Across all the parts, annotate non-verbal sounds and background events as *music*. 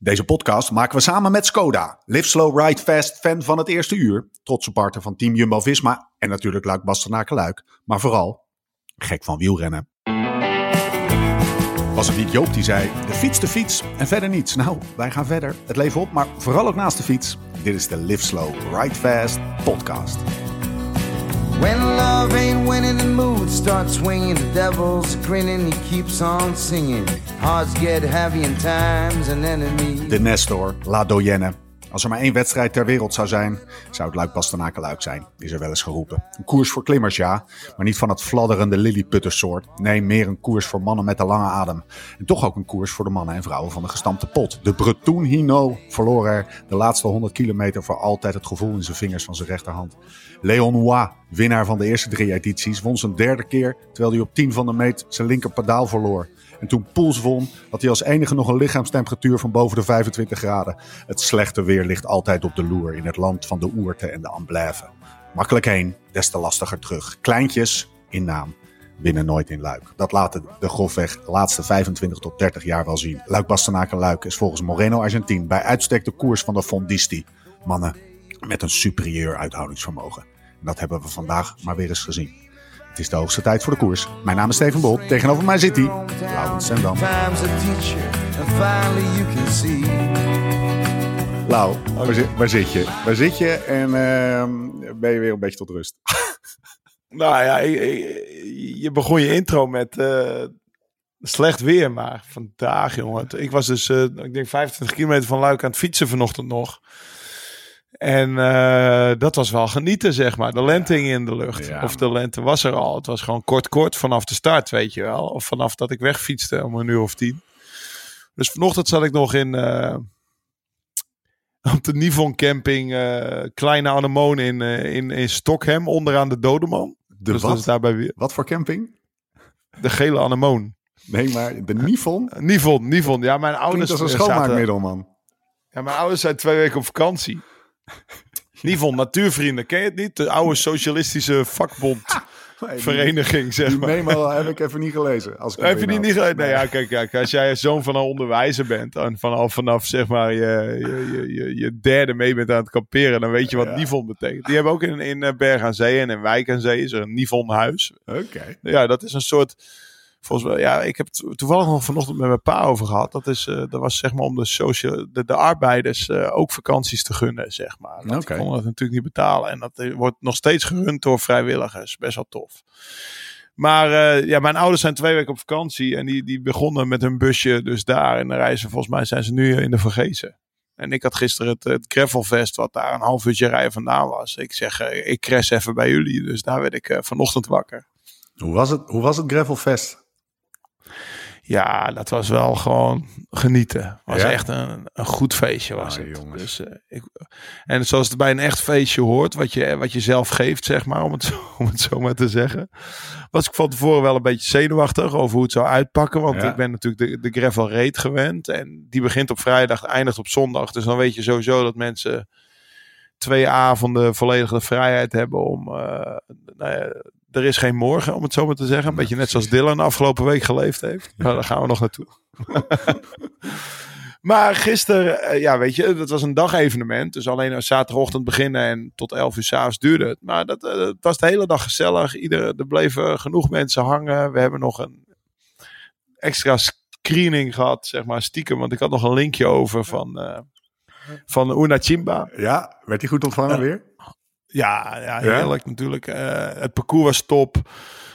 Deze podcast maken we samen met Skoda. Live slow, ride fast, fan van het eerste uur. Trotse partner van Team Jumbo-Visma. En natuurlijk Luik Bastenaken Luik. Maar vooral gek van wielrennen. Was het niet Joop die zei, de fiets, de fiets en verder niets. Nou, wij gaan verder. Het leven op, maar vooral ook naast de fiets. Dit is de Live Slow, Ride Fast podcast. When love ain't winning, the mood starts swinging. The devil's grinning, he keeps on singing. Hearts get heavy in times and enemies. De Nestor, La Doyenne. Als er maar één wedstrijd ter wereld zou zijn, zou het Luik Bastenaken Luik zijn, is er wel eens geroepen. Een koers voor klimmers, ja, maar niet van het fladderende lillieputtersoort. Nee, meer een koers voor mannen met een lange adem. En toch ook een koers voor de mannen en vrouwen van de gestampte pot. De Breton Hino verloor er de laatste 100 kilometer voor altijd het gevoel in zijn vingers van zijn rechterhand. Leon Noir, winnaar van de eerste drie edities, won zijn derde keer, terwijl hij op 10 van de meet zijn linker pedaal verloor. En toen Poels won, had hij als enige nog een lichaamstemperatuur van boven de 25 graden. Het slechte weer ligt altijd op de loer in het land van de oerten en de ambleven. Makkelijk heen, des te lastiger terug. Kleintjes, in naam, winnen nooit in Luik. Dat laten de grofweg laatste 25 tot 30 jaar wel zien. Luik Bastenaken Luik is volgens Moreno Argentin bij uitstek de koers van de Fondisti. Mannen met een superieur uithoudingsvermogen. En dat hebben we vandaag maar weer eens gezien. Het is de hoogste tijd voor de koers. Mijn naam is Steven Bolt. Tegenover mij zit hij, Laurens Sendam. Lau, waar, zit, waar zit je? Waar zit je en ehm, ben je weer een beetje tot rust? *laughs* Nou ja, je begon je intro met eh, slecht weer, maar vandaag, jongen. Ik was dus, eh, ik denk 25 kilometer van Luik aan het fietsen vanochtend nog. En eh, dat was wel genieten, zeg maar. De lente in de lucht. Ja. Of de lente was er al. Het was gewoon kort, kort vanaf de start, weet je wel. Of vanaf dat ik wegfietste om een uur of tien. Dus vanochtend zat ik nog in... eh, *laughs* op de Nivon camping, eh, Kleine Anemone in, in, in Stockholm, onderaan de Dodeman. De dus dat wat? is daarbij weer Wat voor camping? de gele anemoon. Nee, maar de Nifon Nivon, Nivon. Ja, mijn ouders, als een eh, zaten- schoonmaakmiddel, man. ja, mijn ouders zijn twee weken op vakantie. Nivon, natuurvrienden. Ken je het niet? De oude socialistische vakbondvereniging, zeg Die maar. memo heb ik even niet gelezen. Als ik Heb je die inhoud. niet gelezen? Nee, ja, kijk, kijk, als jij zoon van een onderwijzer bent en vanaf, vanaf zeg maar je, je, je, je, derde mee bent aan het kamperen, dan weet je wat Ja. Nivon betekent. Die hebben ook in, in eh, Berg aan Zee en in Wijk aan Zee is er een Nivon-huis. Oké. Ja, dat is een soort. Volgens mij, ja, ik heb het toevallig nog vanochtend met mijn pa over gehad. Dat, is, eh, dat was zeg maar om de, social, de, de arbeiders eh, ook vakanties te gunnen, zeg maar. Want Oké. Die konden dat natuurlijk niet betalen. En dat eh, wordt nog steeds gerund door vrijwilligers. Best wel tof. Maar eh, ja, mijn ouders zijn twee weken op vakantie. En die, die begonnen met hun busje dus daar. En dan reizen, volgens mij zijn ze nu in de Vergezen. En ik had gisteren het, het Gravelfest, wat daar een half uurtje rijden vandaan was. Ik zeg, ik crash even bij jullie. Dus daar werd ik vanochtend wakker. Hoe was het, hoe was het Gravelfest? Ja, dat was wel gewoon genieten. Was Ja? echt een, een goed feestje was Ah, het. jongens. Dus, eh, ik, en zoals het bij een echt feestje hoort, wat je, wat je zelf geeft, zeg maar, om het, zo, *laughs* om het zo maar te zeggen. Was ik van tevoren wel een beetje zenuwachtig over hoe het zou uitpakken. Want Ja. ik ben natuurlijk de, de gravel raid gewend. En die begint op vrijdag, eindigt op zondag. Dus dan weet je sowieso dat mensen twee avonden volledige vrijheid hebben om... eh, nou ja, er is geen morgen, om het zo maar te zeggen. Een beetje net zoals Dylan afgelopen week geleefd heeft. Maar daar gaan we nog naartoe. *laughs* maar gisteren, eh, ja, weet je, dat was een dagevenement. Dus alleen zaterdagochtend beginnen en tot 11 uur s'avonds duurde het. Maar dat, eh, het was de hele dag gezellig. Ieder, er bleven genoeg mensen hangen. We hebben nog een extra screening gehad, zeg maar, stiekem. Want ik had nog een linkje over van, eh van Una Chimba. Ja, werd hij goed ontvangen weer? Ja, ja heerlijk natuurlijk. Eh, het parcours was top.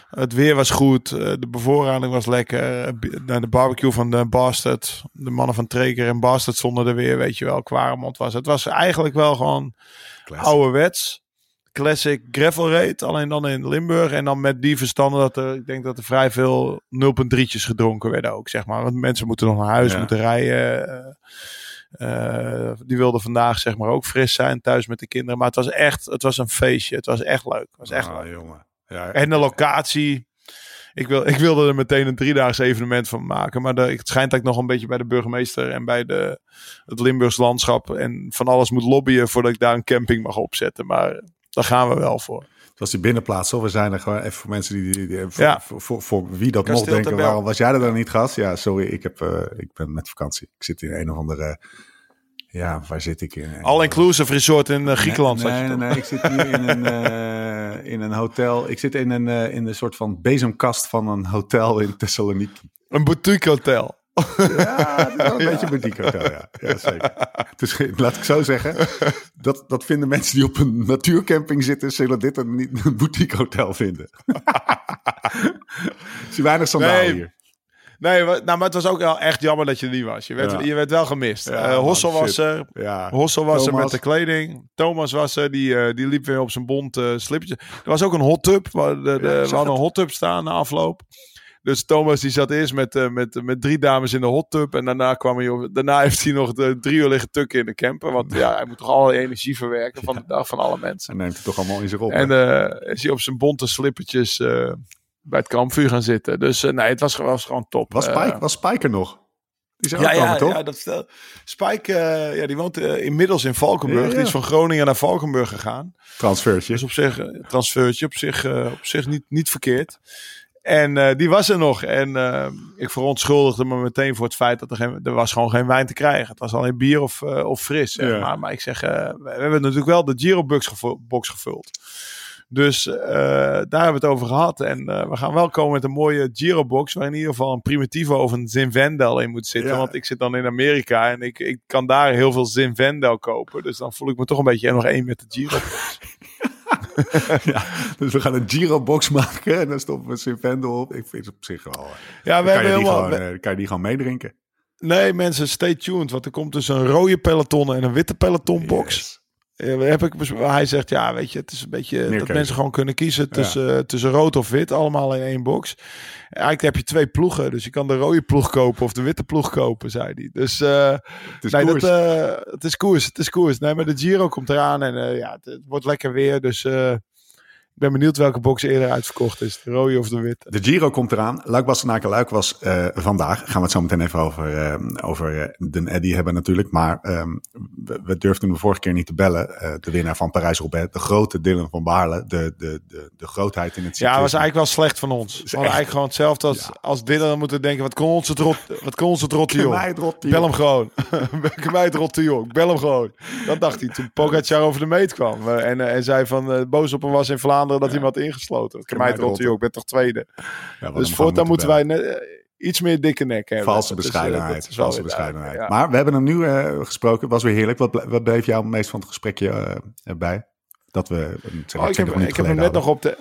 Het weer was goed. eh, de bevoorrading was lekker. eh, de barbecue van de Bastard. De mannen van Treker en Bastard stonden er weer. Weet je wel, Kwaremond was. Het was eigenlijk wel gewoon Classic. ouderwets. Classic gravel raid. Alleen dan in Limburg. En dan met die verstanden dat er, ik denk dat er vrij veel 0.3'tjes gedronken werden ook, zeg maar. Want mensen moeten nog naar huis, Ja. moeten rijden. Eh, die wilden vandaag zeg maar ook fris zijn thuis met de kinderen. Maar het was echt, het was een feestje. Het was echt leuk. Het was echt Ah, leuk. jongen. Ja, En de locatie. Ik, wil, ik wilde er meteen een driedaags evenement van maken. Maar de, het schijnt dat ik nog een beetje bij de burgemeester en bij de, het Limburgs landschap en van alles moet lobbyen voordat ik daar een camping mag opzetten. Maar daar gaan we wel voor. Het was die binnenplaats, hoor. We zijn er gewoon even voor mensen die... die, die- voor, Ja. voor, voor, voor wie dat Kasteel denken, waarom was jij er dan niet, gast? Ja, sorry, ik, heb, eh, ik ben met vakantie. Ik zit in een of andere... Ja, waar zit ik in? All-inclusive resort in eh, Griekenland. Nee, nee, toch? nee, ik zit hier in een, *laughs* eh, in een hotel. Ik zit in een, in een soort van bezemkast van een hotel in Thessaloniki. Een boutique hotel. Ja, het is wel een beetje een boutique hotel, ja. ja zeker. Dus laat ik zo zeggen, dat, dat vinden mensen die op een natuurcamping zitten, zullen dit een, niet- een boutique hotel vinden. *laughs* Zie weinig sandalen Nee, hier. Nee, nou, maar het was ook wel echt jammer dat je er niet was. Je werd, Ja. je werd wel gemist. Ja, Eh, man, Hossel was er. Ja, Hossel was er met de kleding. Thomas was er. Die, eh, die liep weer op zijn bont slippertje. Er was ook een hot tub. We, hadden- de, we hadden een hot tub staan na afloop. Dus Thomas die zat eerst met, eh, met, met drie dames in de hot tub. En daarna, kwam hij, op- daarna heeft hij nog de drie uur liggen tukken in de camper. Want ja, hij moet toch alle energie verwerken van de dag van alle mensen. Hij neemt het toch allemaal in zich op. En eh, is hij op zijn bonte slippertjes eh, bij het kampvuur gaan zitten. Dus nee, het was, was gewoon top. was, Spike, was Spike er nog? Die is ja, toch? ja, dat vertel. Spike, ja, die woont inmiddels in Valkenburg. Ja, ja. Die is van Groningen naar Valkenburg gegaan. Transfertje. Dus op zich, transfertje, op zich, eh, op zich niet, niet verkeerd. En eh, die was er nog. En eh, ik verontschuldigde me meteen voor het feit dat er, geen, er was gewoon geen wijn te krijgen. Het was alleen bier of, eh, of fris. Ja. maar. maar ik zeg, we hebben natuurlijk wel de Giro-box gevu- box gevuld. Dus daar hebben we het over gehad. En we gaan wel komen met een mooie Giro-box. Waar in ieder geval een Primitivo of een Zinfandel in moet zitten. Ja. Want ik zit dan in Amerika. En ik, ik kan daar heel veel Zinfandel kopen. Dus dan voel ik me toch een beetje nog één met de Giro. *laughs* *laughs* ja, dus we gaan een Giro-box maken en dan stoppen we Sylvendel op. Ik vind het op zich wel... eh, Ja, we hebben je die helemaal... gewoon, eh, kan je die gewoon meedrinken. Nee, mensen, stay tuned. Want er komt dus een rode peloton en een witte pelotonbox. Yes. We heb ik, hij zegt, ja, weet je, het is een beetje dat keuze. mensen gewoon kunnen kiezen tussen, eh, tussen rood of wit, allemaal in één box. Eigenlijk heb je twee ploegen, dus je kan de rode ploeg kopen of de witte ploeg kopen, zei hij. Dus eh, Het is nee, koers. dat, eh, het is koers, het is koers. Nee, maar de Giro komt eraan en eh, ja, het, het wordt lekker weer, dus eh, ik ben benieuwd welke box eerder uitverkocht is, de rode of de witte. De Giro komt eraan. Luik Bastenaken Luik was eh, vandaag. Gaan we het zo meteen even over, eh, over eh, de Eddy hebben natuurlijk. Maar ehm, we, we durfden de vorige keer niet te bellen. De winnaar van Parijs-Roubaix. De grote Dylan van Baarle. De, de, de, de grootheid in het Ja, was eigenlijk wel slecht van ons. We hadden eigenlijk gewoon hetzelfde als, als dit. Dan moeten denken, wat kon ons het rot, wat kon ons het rot Ken mij het rot, die Bel hem gewoon. *laughs* Mij het jong. Bel hem gewoon. Dat dacht hij toen Pogacar over de meet kwam. En, en zei van, boos op hem was in Vlaanderen dat had ingesloten. Ken mij rot jong. Ik ben toch tweede. Dus voortaan moeten wij eh, iets meer dikke nek hebben. Valse eh, bescheidenheid. wel valse bescheidenheid. ja. Maar we hebben hem nu eh, gesproken. Het was weer heerlijk. Wat, wat bleef jou het meest van het gesprekje eh, bij? Dat we zeg, Oh, ik heb, 20 ik heb hem net nog op de...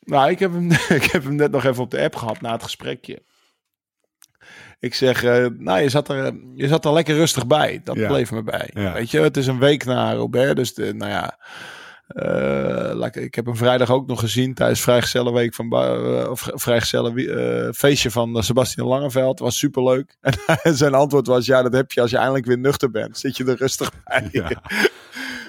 Nou, ik heb, hem, *laughs* ik heb hem net nog even op de app gehad na het gesprekje. Ik zeg, nou, je zat, er, je zat er lekker rustig bij. Dat Ja. bleef me bij. Ja. Weet je, het is een week na Robert. Dus, de, nou ja... eh, ik, heb hem vrijdag ook nog gezien tijdens Vrijgezellenweek van eh, of Vrijgezellen eh, feestje van Sebastian Langeveld. Was superleuk. *laughs* En zijn antwoord was: ja, dat heb je als je eindelijk weer nuchter bent. Zit je er rustig bij. Ja. *laughs*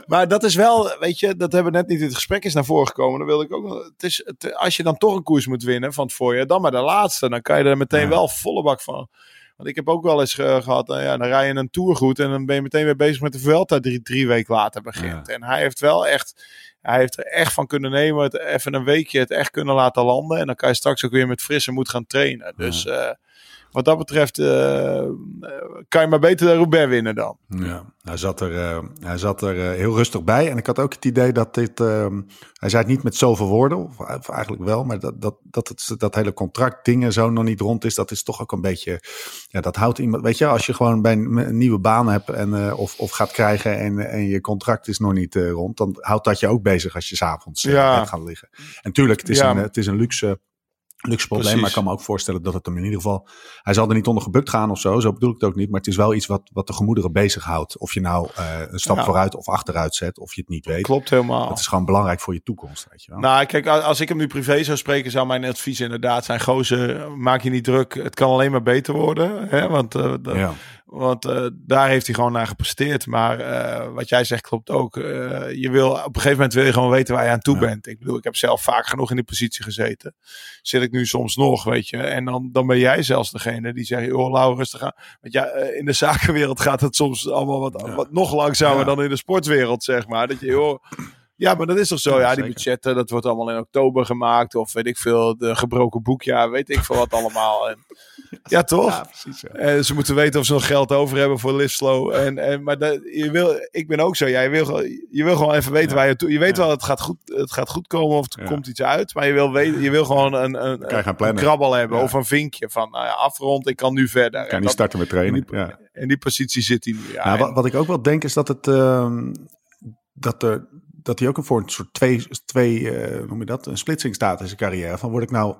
Maar dat is wel, weet je, dat hebben we net niet in het gesprek is naar voren gekomen. Dan wilde ik ook nog. Het is, het, als je dan toch een koers moet winnen van het voorjaar, dan maar de laatste. Dan kan je er meteen Ja. wel volle bak van. Want ik heb ook wel eens eh, gehad, nou ja, dan rij je een tour goed en dan ben je meteen weer bezig met de Vuelta drie, drie weken later begint. En hij heeft wel echt, hij heeft er echt van kunnen nemen, het even een weekje het echt kunnen laten landen. En dan kan je straks ook weer met frisse moed gaan trainen. Dus eh, wat dat betreft eh, eh, kan je maar beter de Roubaix winnen dan. Ja, hij zat er, eh, hij zat er heel rustig bij. En ik had ook het idee dat dit. hij zei het niet met zoveel woorden, of, of eigenlijk wel, maar dat, dat, dat, het, dat hele contract dingen zo nog niet rond is, dat is toch ook een beetje. Ja, dat houdt iemand. Weet je, als je gewoon bij een, een nieuwe baan hebt en, of, of gaat krijgen en, en je contract is nog niet rond, dan houdt dat je ook bezig als je s'avonds eh, Ja. gaat liggen. En tuurlijk, het is, Ja. een, het is een luxe. Luxe probleem, Precies. maar ik kan me ook voorstellen dat het hem in ieder geval. Hij zal er niet onder gebukt gaan of zo, zo bedoel ik het ook niet. Maar het is wel iets wat, wat de gemoederen bezighoudt. Of je nou eh, een stap Ja. vooruit of achteruit zet, of je het niet weet. Klopt helemaal. Het is gewoon belangrijk voor je toekomst, weet je wel. Nou, kijk, als ik hem nu privé zou spreken, zou mijn advies inderdaad zijn: gozer, maak je niet druk. Het kan alleen maar beter worden. Hè? Want, eh, dat- ja. Want eh, daar heeft hij gewoon naar gepresteerd. Maar eh, wat jij zegt klopt ook. Eh, je wil, op een gegeven moment wil je gewoon weten waar je aan toe Ja. bent. Ik bedoel, ik heb zelf vaak genoeg in die positie gezeten. Zit ik nu soms nog, weet je. En dan, dan ben jij zelfs degene die zegt: joh, Lau, rustig aan. Want ja, in de zakenwereld gaat het soms allemaal wat, Ja. wat nog langzamer Ja. dan in de sportwereld, zeg maar. Dat je, joh. Ja, maar dat is toch zo? Ja, Ja, die zeker. budgetten, dat wordt allemaal in oktober gemaakt. Of weet ik veel, de gebroken boekjaar, weet ik veel wat allemaal. En, *laughs* ja, toch? Ja, precies. ja. En ze moeten weten of ze nog geld over hebben voor Live Slow. En, en, maar dat, je wil, ik ben ook zo. Ja, je, wil, gewoon- je wil gewoon even weten waar je toe... Je weet wel, het gaat, goed, het gaat goed komen of er komt iets uit. Maar je wil, weten, je wil gewoon een, een, krabbel hebben of een vinkje. Van nou ja, afrond, ik kan nu verder. Kan En niet starten met trainen. in die, Ja. in die positie zit hij nu. Ja, Nou, en- wat, wat ik ook wel denk is dat het ehm, dat er dat hij ook een voor een soort twee, twee hoe noem je dat, een splitsing staat in zijn carrière. Van word ik nou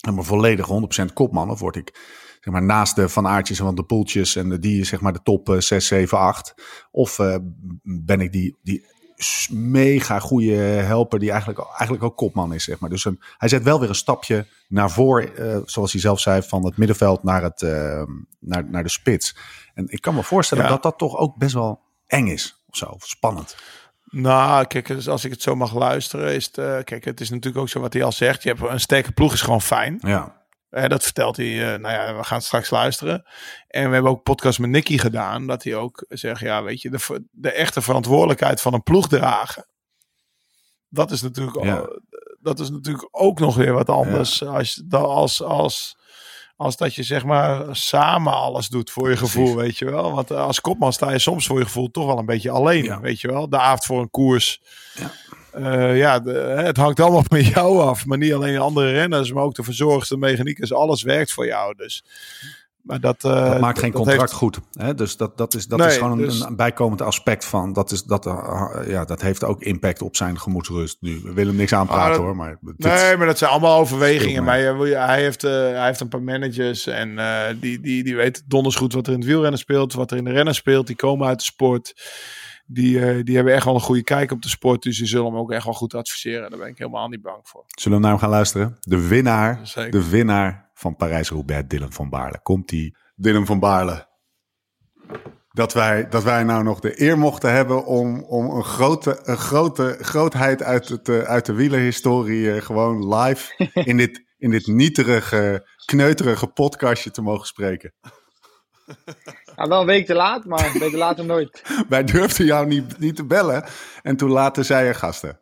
helemaal volledig 100% kopman of word ik zeg maar naast de Van Aartjes en van de Poeltjes en de, die zeg maar de top eh, 6, 7, 8. Of eh, ben ik die, die mega goede helper die eigenlijk, eigenlijk ook kopman is, zeg maar. Dus een, hij zet wel weer een stapje naar voor, eh, zoals hij zelf zei, van het middenveld naar, het, eh, naar, naar de spits. En ik kan me voorstellen Ja. dat dat toch ook best wel eng is, of zo, of spannend. Nou, kijk, dus als ik het zo mag luisteren, is het... eh, kijk, het is natuurlijk ook zo wat hij al zegt. Je hebt een sterke ploeg is gewoon fijn. Ja, Eh, dat vertelt hij. eh, nou ja, we gaan straks luisteren. En we hebben ook een podcast met Nicky gedaan. Dat hij ook zegt, ja, weet je, de, de echte verantwoordelijkheid van een ploeg dragen. Dat is natuurlijk, al- dat is natuurlijk ook nog weer wat anders. Als, als, als, als dat je zeg maar samen alles doet voor je Precies. gevoel, weet je wel. Want eh, als kopman sta je soms voor je gevoel toch wel een beetje alleen, Ja. weet je wel. De avond voor een koers. Ja. Eh, ja, de- het hangt allemaal *laughs* van jou af. Maar niet alleen de andere renners, maar ook de verzorgers, de mechaniekers. Alles werkt voor jou. Dus, maar dat, eh, dat maakt geen contract heeft- goed. Hè? Dus dat, dat, is, dat Nee, is gewoon een, dus- een bijkomend aspect van. Dat, is, dat, eh, ja, dat heeft ook impact op zijn gemoedsrust nu. We willen niks aanpraten Ah, dat- hoor. Maar Nee, maar dat zijn allemaal overwegingen. Maar hij heeft, eh, hij heeft een paar managers en die, die, die weten donders goed wat er in het wielrennen speelt, wat er in de rennen speelt. Die komen uit de sport. Die, die hebben echt wel een goede kijk op de sport. Dus die zullen hem ook echt wel goed adviseren. Daar ben ik helemaal niet bang voor. Zullen we naar hem gaan luisteren? De winnaar, Zeker. de winnaar van Parijs-Roubaix, Dylan van Baarle. Komt die Dylan van Baarle. Dat wij, dat wij nou nog de eer mochten hebben om, om een, grote, een grote grootheid uit, het, eh, uit de wielerhistorie eh, gewoon live in dit, in dit nieterige, kneuterige podcastje te mogen spreken. Ja, wel een week te laat, maar een week later nooit. *laughs* Wij durfden jou niet, niet te bellen. En toen later zei je gasten.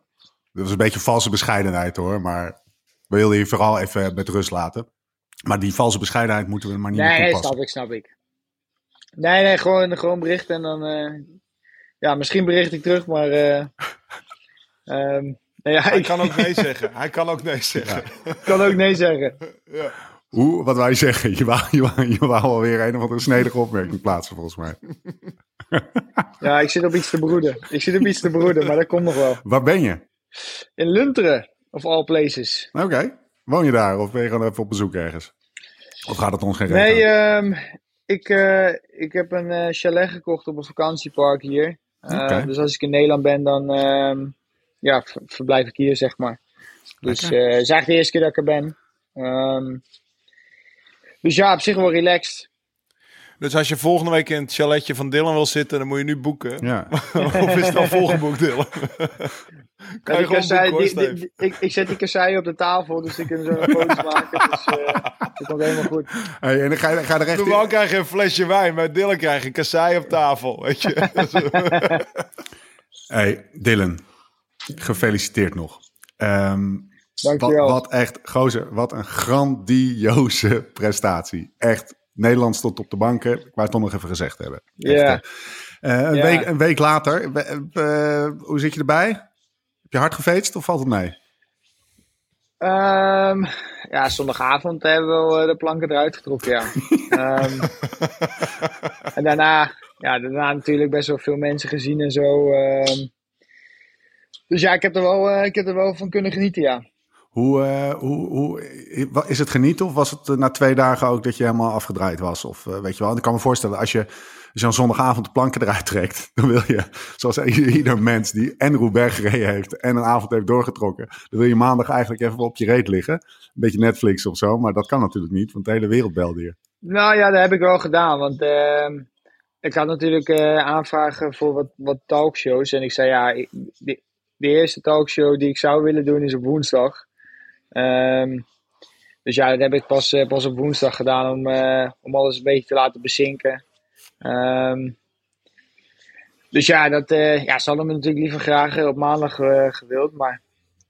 Dat was een beetje valse bescheidenheid hoor. Maar we wilden je vooral even met rust laten. Maar die valse bescheidenheid moeten we maar niet meer Nee, toepassen. snap ik, snap ik. Nee, nee, gewoon, gewoon berichten en dan... eh, ja, misschien bericht ik terug, maar... eh *laughs* ehm, nee, ja, Hij ik kan ook nee *laughs* zeggen. Hij kan ook nee zeggen. kan ook nee zeggen. *laughs* Hoe, wat wou je zeggen? Je wou, je, wou, je wou alweer een of andere snedige opmerking plaatsen volgens mij. Ja, ik zit op iets te broeden. Ik zit op iets te broeden, maar dat komt nog wel. Waar ben je? In Lunteren, of all places. Oké. Woon je daar of ben je gewoon even op bezoek ergens? Of gaat het ons geen Nee, ehm, ik, eh, ik heb een eh, chalet gekocht op een vakantiepark hier. Eh. Dus als ik in Nederland ben, dan ehm, ja, ver- verblijf ik hier, zeg maar. Dus het is eigenlijk de eerste keer dat ik er ben. Ehm, dus ja, op zich wel relaxed. Dus als je volgende week in het chaletje van Dylan wil zitten, dan moet je nu boeken. Ja. *laughs* of is het al volgeboekt, Dylan? kan Ja, je die kassei- boeken, ik, ik zet die kassei op de tafel, dus ik kan zo een foto's maken. Dus eh, dat komt helemaal goed. Hey, en dan ga je, ga er echt in- Normaal krijg je een flesje wijn, maar Dylan krijgt een kassei op tafel, weet je. *laughs* Hey, Dylan. Gefeliciteerd nog. Ehm, wat, wat echt, gozer, wat een grandioze prestatie. Echt, Nederland stond op de banken. Ik wou het toch nog even gezegd hebben. Echt, Ja. eh, een, Ja. week, een week later, eh, hoe zit je erbij? Heb je hard gefeest of valt het mee? Ehm, ja, zondagavond hebben we eh, de planken eruit getrokken, ja. *laughs* Ehm, en daarna, ja, daarna natuurlijk best wel veel mensen gezien en zo. ehm. dus ja, ik heb, er wel, ik heb er wel van kunnen genieten, ja. Hoe, eh, hoe, hoe, is het genieten of was het eh, na twee dagen ook dat je helemaal afgedraaid was? Of eh, weet je wel, ik kan me voorstellen, als je, een zondagavond de planken eruit trekt, *laughs* dan wil je, zoals ieder, mens die en Roubaix gereden heeft en een avond heeft doorgetrokken, dan wil je maandag eigenlijk even op je reet liggen. Een beetje Netflix of zo, maar dat kan natuurlijk niet, want de hele wereld belde je. Nou ja, dat heb ik wel gedaan, want ehm, ik had natuurlijk aanvragen voor wat, wat talkshows. En ik zei ja, de eerste talkshow die ik zou willen doen is op woensdag. Ehm, dus ja, dat heb ik pas, eh, pas op woensdag gedaan om, eh, om alles een beetje te laten bezinken. Ehm, dus ja, dat, eh, ja, ze hadden me natuurlijk liever graag op maandag gewild. Maar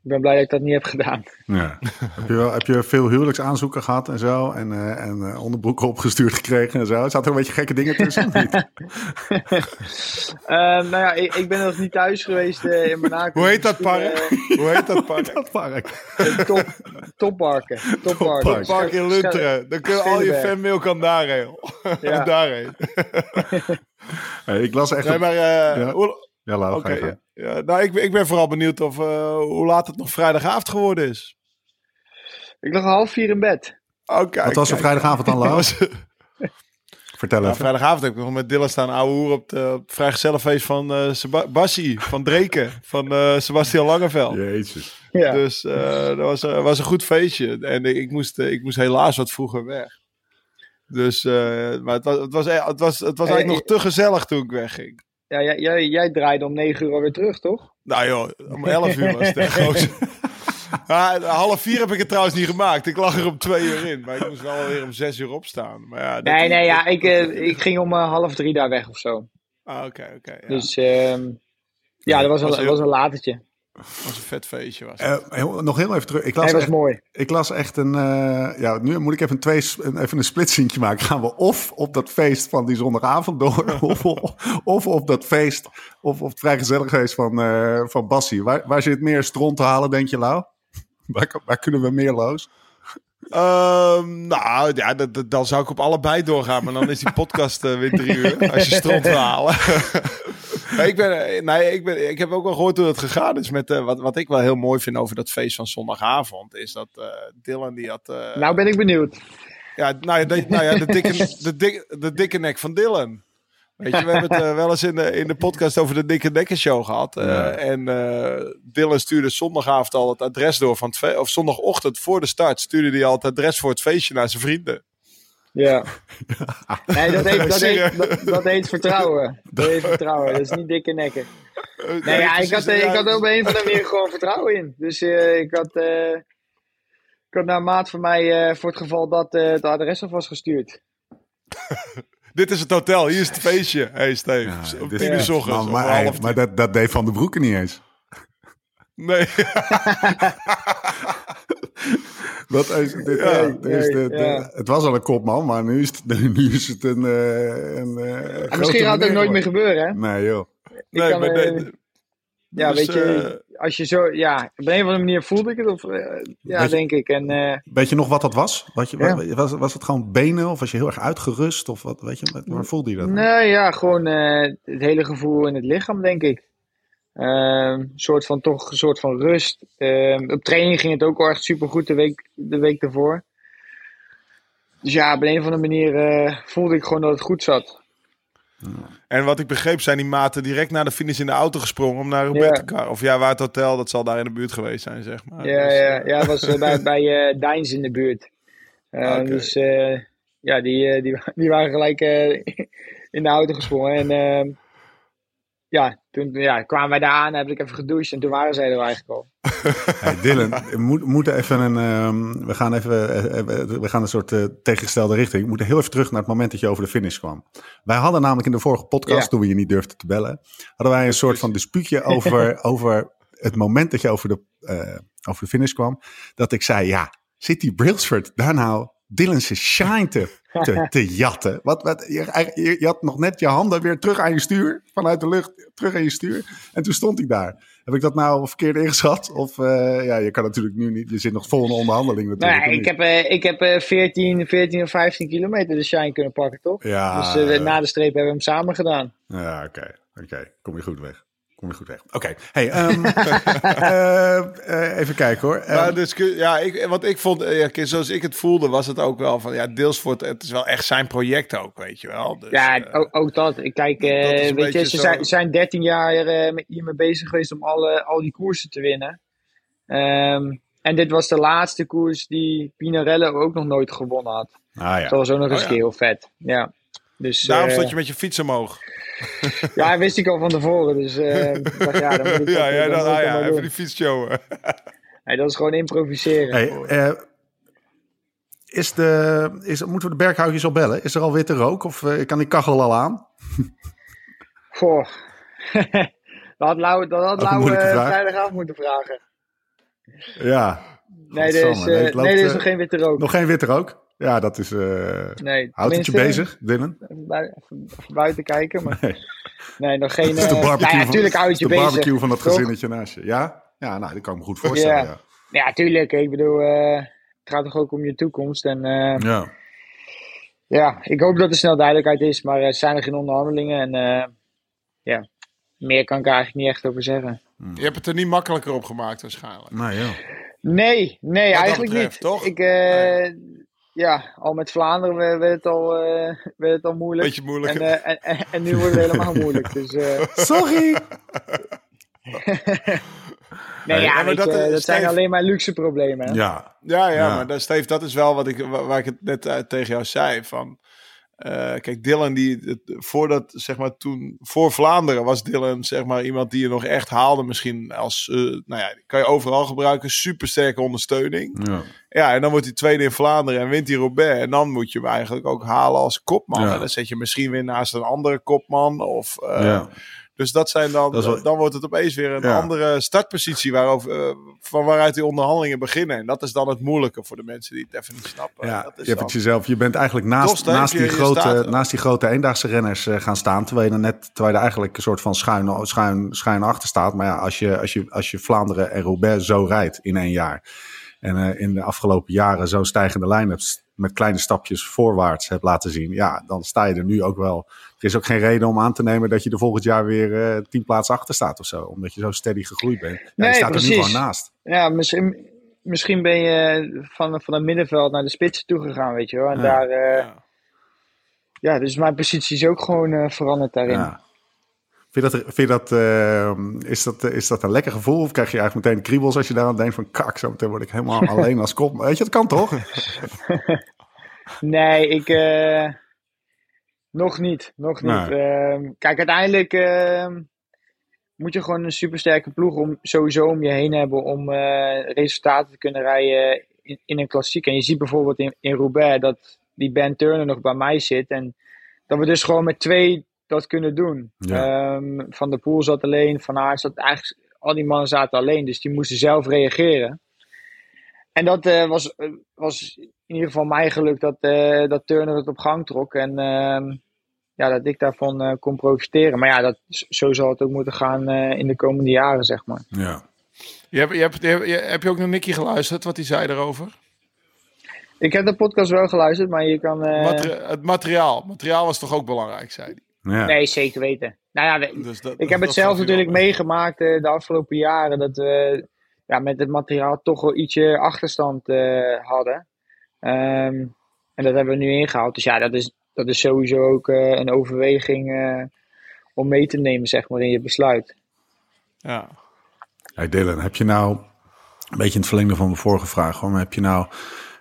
ik ben blij dat ik dat niet heb gedaan. Ja. heb, je wel, heb je veel huwelijksaanzoeken gehad en zo? En, eh, en eh, onderbroeken opgestuurd gekregen en zo? Zaten er een beetje gekke dingen tussen? *laughs* Ehm, nou ja, ik, ik ben nog niet thuis geweest eh, in Monaco. *laughs* Hoe heet dat park? Hoe heet dat park? *laughs* dat park. top, topparken. Topparken. Toppark. Park in Lunteren. Dan kun je al je fanmail kan daarheen. Ja. daarheen. Hey, ik las echt... Nee, maar... eh, Ja. Ja, Lau, Oké, ga je gang. ja. Ja, nou, ik, ben- ik ben vooral benieuwd of, eh, hoe laat het nog vrijdagavond geworden is. Ik lag half vier in bed. Kijk, Wat was er kijk. vrijdagavond dan, Lau? Was- Vertel Ja, even. vrijdagavond heb ik nog met Dylan staan ouwe hoer op, het vrijgezellenfeest van eh Bassie, van Dreken, *laughs* van eh Sebastian Langeveld. Jezus. Ja. Dus eh, dat was, eh, was een goed feestje. En ik, ik moest, ik moest helaas wat vroeger weg. Dus, eh, maar het was, het was, e- het was, het was eigenlijk nog te gezellig toen ik wegging. Ja, jij, jij, jij draaide om negen uur alweer terug, toch? Nou joh, om 11 uur was het echt. *laughs* Ja, half vier heb ik het trouwens niet gemaakt. Ik lag er om twee uur in. Maar ik moest wel weer om zes uur opstaan. Maar ja, Nee, nee, ja, ik, eh, ik ging om eh, half drie daar weg of zo. Ah, oké, oké. ja. Dus ehm, ja, dat was, Was een, heel- was een latertje. Was een vet feestje. Was. Eh, heel- nog heel even terug. Ik las, Hij was echt, mooi. ik las echt een... eh, ja, nu moet ik even twee, even een splitsingje maken. Gaan we of op dat feest van die zondagavond door... *laughs* of, of op dat feest... of op het vrijgezelligfeest van, eh van Bassie. Waar, waar zit meer stront te halen, denk je, Lau? *laughs* Waar, waar kunnen we meer los? Ehm, nou ja, dat, dat- dan zou ik op allebei doorgaan. Maar dan is die podcast weer drie uur. Als je stront wil halen. *laughs* Ik, ben, eh, nee, ik, ben, ik heb ook wel gehoord hoe het gegaan is. Met, eh, wat, wat ik wel heel mooi vind over dat feest van zondagavond. Is dat eh, Dylan die had... eh, Nou ben ik benieuwd. Ja, nou ja, de, nou ja de, dikke, de, dikke, de dikke nek van Dylan. Weet je, we hebben het wel eens in de, in de podcast over de Dikke Nekken Show gehad. Eh, Ja. En eh, Dylan stuurde zondagavond al het adres door van het Of zondagochtend voor de start stuurde hij al het adres voor het feestje naar zijn vrienden. Ja. *laughs* Nee, dat heet, dat, heet, dat, dat heet vertrouwen. Dat heet *laughs* vertrouwen. Dat is niet dikke nekken. Nee, ja, ik, had, ik had op een of andere manier gewoon vertrouwen in. Dus eh, ik had, eh, ik had naar een maat van mij eh, voor het geval dat eh, het adres af was gestuurd. *laughs* Dit is het hotel, hier is het feestje. Hey Steve, Ja, om dit- tien uur Maar, ochtends. maar, half maar tien. dat, dat deed Van de Broeken niet eens. Nee, *laughs* Dat is, dit, Ja, eh, dit is de, nee, de- ja. Het was al een kopman, maar nu is het, *laughs* nu is het een. eh, een eh, misschien gaat het ook nooit meer gebeuren, hè? Nee, joh. Ik nee, kan, maar nee, ja, dus, weet je, als je zo, ja, op een of andere manier voelde ik het, of, ja, Weet je- denk ik. En eh, Weet je nog wat dat was? Wat je, Ja. was, was het gewoon benen of was je heel erg uitgerust? Of wat, weet je, waar- voelde je dat? nee, ja, gewoon eh, het hele gevoel in het lichaam, denk ik. Een soort van, toch een soort van rust. Ehm, op training ging het ook wel echt supergoed de week, de week ervoor. Dus ja, op een of andere manier eh, voelde ik gewoon dat het goed zat. En wat ik begreep zijn die maten direct na de finish in de auto gesprongen om naar Roberto Car. Of ja, waar het hotel, dat zal daar in de buurt geweest zijn, zeg maar. Ja, Dus, ja, eh, ja, het was eh, bij, *laughs* bij eh Dijns in de buurt. Oké. Dus ja, die, die, *laughs* die waren gelijk *laughs* in de auto gesprongen. En ehm, ja, toen ja, kwamen wij daar aan, heb ik even gedoucht en toen waren zij er eigenlijk al. *laughs* Hey, Dylan, we moet- moeten even een. ehm, we gaan even. eh, eh, we gaan een soort eh, tegengestelde richting. We moeten heel even terug naar het moment dat je over de finish kwam. Wij hadden namelijk in de vorige podcast, Ja. toen we je niet durfden te bellen, hadden wij een soort van dispuutje over, *laughs* over het moment dat je over de, eh, over de finish kwam. Dat ik zei: ja, zit die Brailsford daar nou Dylan's shine te, te, *laughs* te jatten? Wat, wat, je, je, je had nog net je handen weer terug aan je stuur, vanuit de lucht, terug aan je stuur. En toen stond ik daar. Heb ik dat nou verkeerd ingeschat? Of eh, ja, je kan natuurlijk nu niet. Je zit nog vol in onderhandeling natuurlijk. of ik heb, eh, ik heb eh, 14, 14 of 15 kilometer de shine kunnen pakken, toch? Ja, Dus eh, na de streep hebben we hem samen gedaan. ja oké. Oké, kom je goed weg. Kom je goed weg. Oké, hey, ehm, *laughs* eh, eh, even kijken hoor. Maar Ehm, dus, ja, ik, wat ik vond, eh, ja, zoals ik het voelde, was het ook wel van, ja, deels voor het, het is wel echt zijn project ook, weet je wel. Dus, Ja, ook, ook dat. Ik kijk, dat weet je, ze zo- zijn, zijn 13 jaar eh, hiermee bezig geweest om alle, al die koersen te winnen. Ehm, en dit was de laatste koers die Pinarello ook nog nooit gewonnen had. ah, ja. Dat was ook nog eens Oh ja. heel vet. Ja. Dus, daarom eh, stond je met je fiets omhoog. Ja, wist ik al van tevoren. Dus eh, *laughs* dacht, ja, dan moet ik dat, ja, ja, dan ah, ja, even doen. die fiets showen. *laughs* Dat is gewoon improviseren. Hey, eh, is de, is, moeten we de berghoutjes al bellen? Is er al witte rook of kan die kachel al aan? *laughs* Goh, dat had Lau, dat had Lau vrijdagavond moeten vragen. Ja. Nee, er is, nee, eh, het loopt, nee, er is nog geen witte rook. Nog geen witte rook? Ja, dat is... eh nee, houdt het je bezig, Dylan? Even, even buiten kijken. Maar, Nee. nee, nog geen. Het is de eh, barbecue, nou ja, van, houdt de barbecue dat toch? gezinnetje naast je. Ja? Ja, nou, dat kan ik me goed voorstellen, Ja. ja. Ja, tuurlijk. Ik bedoel, eh, het gaat toch ook om je toekomst. En eh, Ja. ja, ik hoop dat er snel duidelijkheid is. Maar er zijn er geen onderhandelingen. En eh, ja, meer kan ik er eigenlijk niet echt over zeggen. Je hebt het er niet makkelijker op gemaakt waarschijnlijk. Nou ja. Nee, nee, eigenlijk betreft, niet. toch? Ik, eh, Ja, al met Vlaanderen werd het al, eh, werd het al moeilijk. Beetje moeilijk. En, eh, en, en, en nu wordt het helemaal *laughs* moeilijk. Dus, eh, Sorry! *laughs* nee, ja, maar dat, zijn alleen maar luxe problemen. hè? Ja. Ja, ja, Ja. maar dat, Steve, dat is wel wat ik, wa- waar ik het net tegen jou zei. Van, eh, kijk, Dylan, die, het- voordat, zeg maar, toen, voor Vlaanderen was Dylan, zeg maar, iemand die je nog echt haalde. Misschien als, eh, nou ja, kan je overal gebruiken. Supersterke ondersteuning. ja. Ja, en dan wordt hij tweede in Vlaanderen en wint hij Robert. En dan moet je hem eigenlijk ook halen als kopman. Ja. En dan zet je misschien weer naast een andere kopman. Of, eh, Ja. Dus dat zijn dan, Dat is wel- dan wordt het opeens weer een Ja. andere startpositie waarover, eh, van waaruit die onderhandelingen beginnen. En dat is dan het moeilijke voor de mensen die het even niet snappen. Ja, dat je is hebt dan- het jezelf. Je bent eigenlijk naast, naast, die je- je grote, staat naast die grote eendaagse renners eh, gaan staan. Terwijl je er net terwijl je er eigenlijk een soort van schuin, schuin, schuin achter staat. Maar ja, als je, als, je, als je Vlaanderen en Roubaix zo rijdt in één jaar. En eh, in de afgelopen jaren zo'n stijgende lijn hebt met kleine stapjes voorwaarts hebt laten zien. Ja, dan sta je er nu ook wel. Er is ook geen reden om aan te nemen dat je er volgend jaar weer eh, tien plaatsen achter staat of zo. Omdat je zo steady gegroeid bent. Ja, Nee, je staat er nu gewoon naast. Ja, misschien, misschien ben je van, van het middenveld naar de spits toegegaan, weet je wel. En Ja. daar, eh, Ja. ja, dus mijn positie is ook gewoon eh, veranderd daarin. Ja. Vind je dat, vind je dat, eh, is, dat, is dat een lekker gevoel? Of krijg je eigenlijk meteen kriebels als je daar aan denkt van kak, zo meteen word ik helemaal *laughs* alleen als kop. Weet je, dat kan toch? *laughs* Nee, ik. eh, nog niet. Nog niet. Nee. Ehm, kijk, uiteindelijk ehm, moet je gewoon een supersterke ploeg om, sowieso om je heen hebben om eh, resultaten te kunnen rijden in, in een klassiek. En je ziet bijvoorbeeld in, in Roubaix dat die Ben Turner nog bij mij zit. En dat we dus gewoon met twee dat kunnen doen. Ja. Ehm, van der Poel zat alleen, Van Aert zat eigenlijk... Al die mannen zaten alleen, dus die moesten zelf reageren. En dat eh, was, eh, was in ieder geval mijn geluk dat, dat Turner het op gang trok. En ja, dat ik daarvan eh, kon profiteren. Maar ja, dat, zo zal het ook moeten gaan eh, in de komende jaren, zeg maar. Ja. Je hebt, je hebt, je hebt, je- heb je ook naar Nicky geluisterd, wat hij zei erover? Ik heb de podcast wel geluisterd, maar je kan... eh, Materi- het materiaal. Materiaal was toch ook belangrijk, zei hij. Ja. Nee, zeker weten. Nou ja, we- Dus dat, ik heb dat het zelf natuurlijk meegemaakt eh, de afgelopen jaren. Dat we ja, met het materiaal toch wel ietsje achterstand eh, hadden. Ehm, en dat hebben we nu ingehaald. Dus ja, dat is, dat is sowieso ook eh, een overweging eh, om mee te nemen, zeg maar, in je besluit. Ja. Hey Dylan, heb je nou, een beetje in het verlengde van mijn vorige vraag, hoor, maar heb je nou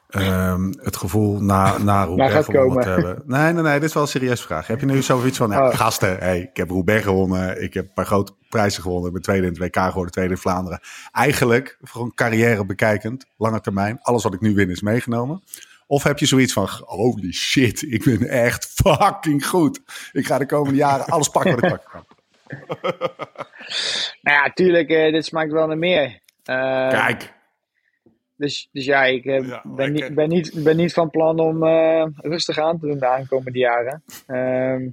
ehm, het gevoel na, na *laughs* Roubaix gaat gewonnen komen. te hebben? *laughs* Nee, nee, nee, dit is wel een serieuze vraag. Heb je nu zoiets van, ja, Oh. gasten, hey, ik heb Roubaix gewonnen, ik heb een paar grote prijzen gewonnen, ik ben tweede in het WK geworden, tweede in Vlaanderen. Eigenlijk, voor een carrière bekijkend, lange termijn, alles wat ik nu win is meegenomen. Of heb je zoiets van, holy shit, ik ben echt fucking goed. Ik ga de komende jaren alles pakken wat ik pakken kan. *laughs* Nou ja, tuurlijk, eh, dit smaakt wel naar meer. Eh, Kijk, Dus, dus ja, ik eh, Ja, ben, niet, ben, niet, ben niet van plan om rustig aan te doen de aankomende jaren. Ehm,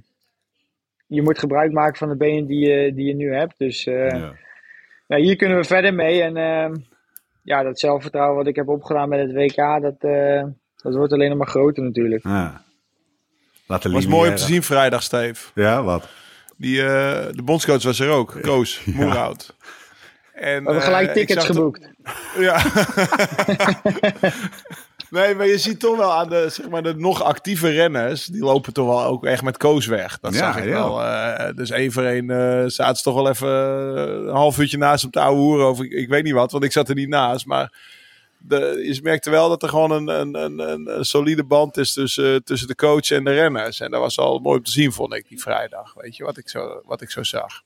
je moet gebruik maken van de benen die je, die je nu hebt. Dus ja. nou, hier kunnen we verder mee. En ehm, ja, dat zelfvertrouwen wat ik heb opgedaan met het WK, dat, dat wordt alleen nog maar groter natuurlijk. Ja. Laten Was mooi om te zien vrijdag, Steve. Ja, wat? Die, eh, de bondscoach was er ook, Koos Moerhout. En, We hebben gelijk eh, tickets geboekt. Ja. *laughs* nee, maar je ziet toch wel aan de, zeg maar, de nog actieve renners, die lopen toch wel ook echt met Koos weg. Dat Ja, zag ik ja. wel. eh, dus één voor één eh, zaten ze toch wel even een half uurtje naast op de oude hoeren over ik, ik weet niet wat, want ik zat er niet naast. Maar de, je merkte wel dat er gewoon een, een, een, een, een solide band is tussen, tussen de coach en de renners. En dat was al mooi om te zien, vond ik, die vrijdag. Weet je, wat ik zo, wat ik zo zag.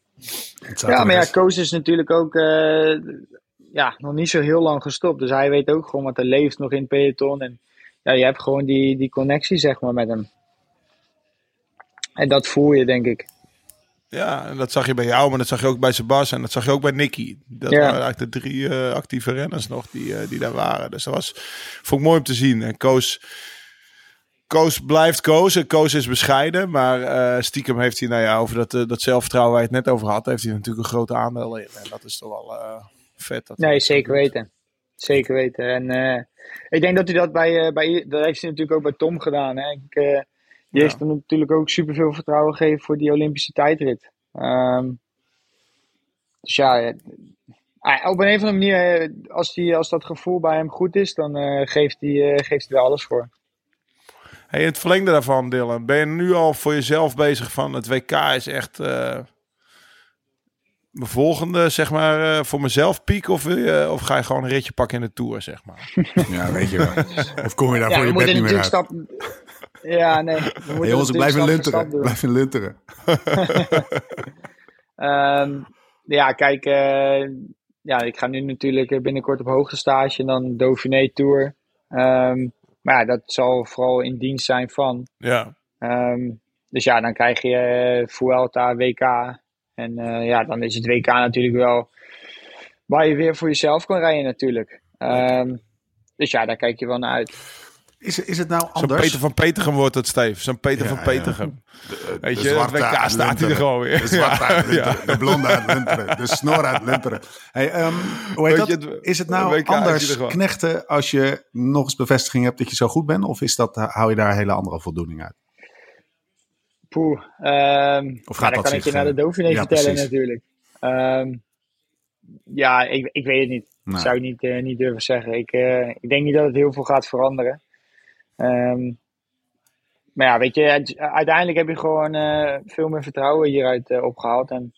Ja, maar ja, Koos is natuurlijk ook eh, ja, nog niet zo heel lang gestopt. Dus hij weet ook gewoon wat er leeft nog in het peloton. En ja, je hebt gewoon die, die connectie zeg maar met hem. En dat voel je denk ik. Ja, en dat zag je bij jou, maar dat zag je ook bij Sebas en dat zag je ook bij Nicky. Dat Ja. waren eigenlijk de drie eh, actieve renners nog die, eh, die daar waren. Dus dat was, vond ik mooi om te zien. En Koos, Koos blijft Koos. En Koos is bescheiden, maar eh, stiekem heeft hij, nou ja, over dat, dat zelfvertrouwen waar je het net over had, heeft hij natuurlijk een groot aandeel in. En dat is toch wel vet. Dat Nee, zeker weten. Zeker weten. En ik denk dat hij dat bij, bij dat heeft hij natuurlijk ook bij Tom gedaan. Hè. Ik, die heeft hem natuurlijk ook superveel vertrouwen gegeven voor die Olympische tijdrit. Ehm, dus ja, ah, op een of andere manier, eh, als, die, als dat gevoel bij hem goed is, dan eh, geeft hij eh, geeft hij er alles voor. Hey, in het verlengde daarvan, Dylan, ben je nu al voor jezelf bezig van het WK is echt eh, mijn volgende, zeg maar, eh, voor mezelf piek? Of, wil je, of ga je gewoon een ritje pakken in de Tour, zeg maar? *laughs* Ja, weet je wel. Of kom je daar Ja, voor je bed niet meer uit? natuurlijk stap... Ja, nee. We moeten Hey, jongens, blijf in lunteren. Blijf in lunteren. *laughs* Ehm, ja, kijk, eh, ja, ik ga nu natuurlijk binnenkort op hoogtestage en dan Dauphiné Tour. Ehm, maar ja, dat zal vooral in dienst zijn van. Ja, Ehm, dus ja, dan krijg je eh, Vuelta, WK. En eh, ja, dan is het WK natuurlijk wel waar je weer voor jezelf kan rijden natuurlijk. Ehm, dus ja, daar kijk je wel naar uit. Is, is het nou zo'n anders? Peter van Petegem wordt het, Steve. Zo'n Peter Ja, van ja. Petegem. De- Weet de je, het WK staat hij er Lunteren. gewoon weer. De zwarte Ja, ja. De blonde uit Lunteren. De snor uit Lunteren. Hey, ehm, hoe heet Weet dat? je, is het nou er anders knechten als je nog eens bevestiging hebt dat je zo goed bent? Of is dat, hou je daar een hele andere voldoening uit? Poeh. ehm Of gaat dat kan ik je naar de eh, Dauphiné ja, vertellen precies. natuurlijk. Ehm, ja, ik, ik weet het niet. Nee. Zou ik niet, eh, niet durven zeggen. Ik, eh, ik denk niet dat het heel veel gaat veranderen. Ehm, maar ja, weet je, het- uiteindelijk heb je gewoon eh, veel meer vertrouwen hieruit eh, opgehaald. En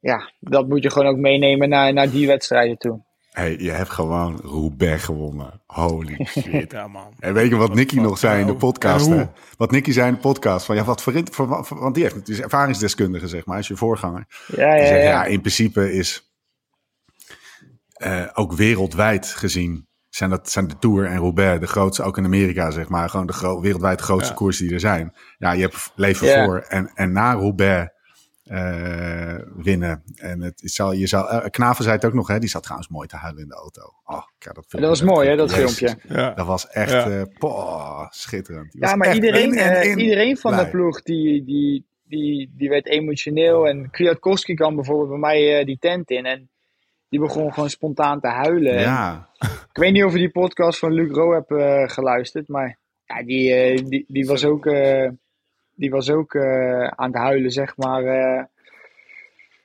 ja, dat moet je gewoon ook meenemen naar, naar die wedstrijden toe. Hey, je hebt gewoon Roubaix gewonnen. Holy *laughs* shit. Ja, man. En weet je wat Nicky nog zei in de podcast? hè? Wat Nicky zei in de podcast. Van, ja, wat voor, voor, voor- want die heeft natuurlijk ervaringsdeskundige, zeg maar, als je voorganger. Ja, Die ja, zegt, ja, ja. in principe is eh, ook wereldwijd gezien zijn, dat, zijn de Tour en Roubaix de grootste, ook in Amerika zeg maar, gewoon de gro- wereldwijd grootste Ja. koers die er zijn. Ja, je hebt leven voor en, en na Roubaix eh, winnen. En het is al, je zal, eh, Knaven zei het ook nog, hè, die zat trouwens mooi te huilen in de auto. Oh, ja, dat, Dat was mooi, hè, dat Jezus. filmpje. Ja. Dat was echt Ja. eh, poh, schitterend. Die Ja, maar iedereen, in en in iedereen van blij. de ploeg die, die, die, die werd emotioneel. En Kwiatkowski kwam bijvoorbeeld bij mij die tent in. En die begon gewoon spontaan te huilen. En Ja, Ik weet niet of je die podcast van Luc Rowe hebt eh, geluisterd. Maar ja, die, eh, die, die was ook, eh, die was ook aan het huilen, zeg maar.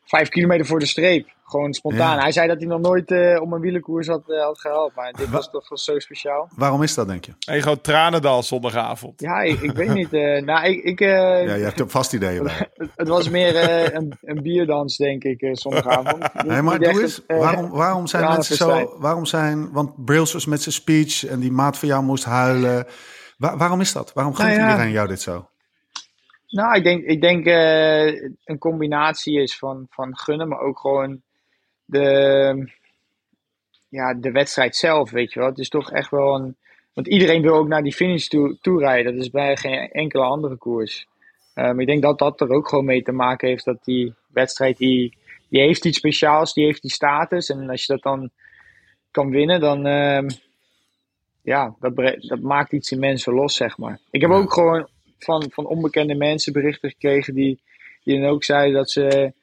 vijf kilometer voor de streep. Gewoon spontaan. Ja. Hij zei dat hij nog nooit eh, om een wielenkoers had, eh, had gehaald. Maar dit was toch wel zo speciaal. waarom is dat, denk je? En gewoon Tranendal zondagavond. Ja, ik, ik weet niet. eh, *laughs* nou, ik, ik, eh, Ja, je hebt er vast ideeën bij. *laughs* Het, het was meer eh, een, een bierdans, denk ik, eh, zondagavond. *laughs* Nee, maar niet echt doe eens, het, waarom, waarom zijn mensen zo... Waarom zijn... Want Brails was met zijn speech en die maat van jou moest huilen. Wa- waarom is dat? Waarom gunt Nou ja. iedereen jou dit zo? Nou, ik denk, ik denk eh, een combinatie is van, van gunnen, maar ook gewoon de, ja, de wedstrijd zelf, weet je wel. Het is toch echt wel een... Want iedereen wil ook naar die finish toe, toe rijden. Dat is bij geen enkele andere koers. Maar ik denk dat dat er ook gewoon mee te maken heeft dat die wedstrijd, die, die heeft iets speciaals, die heeft die status. En als je dat dan kan winnen, dan... ehm, ja, dat, dat maakt iets in mensen los, zeg maar. Ik heb Ja. ook gewoon van, van onbekende mensen berichten gekregen die, die dan ook zeiden dat ze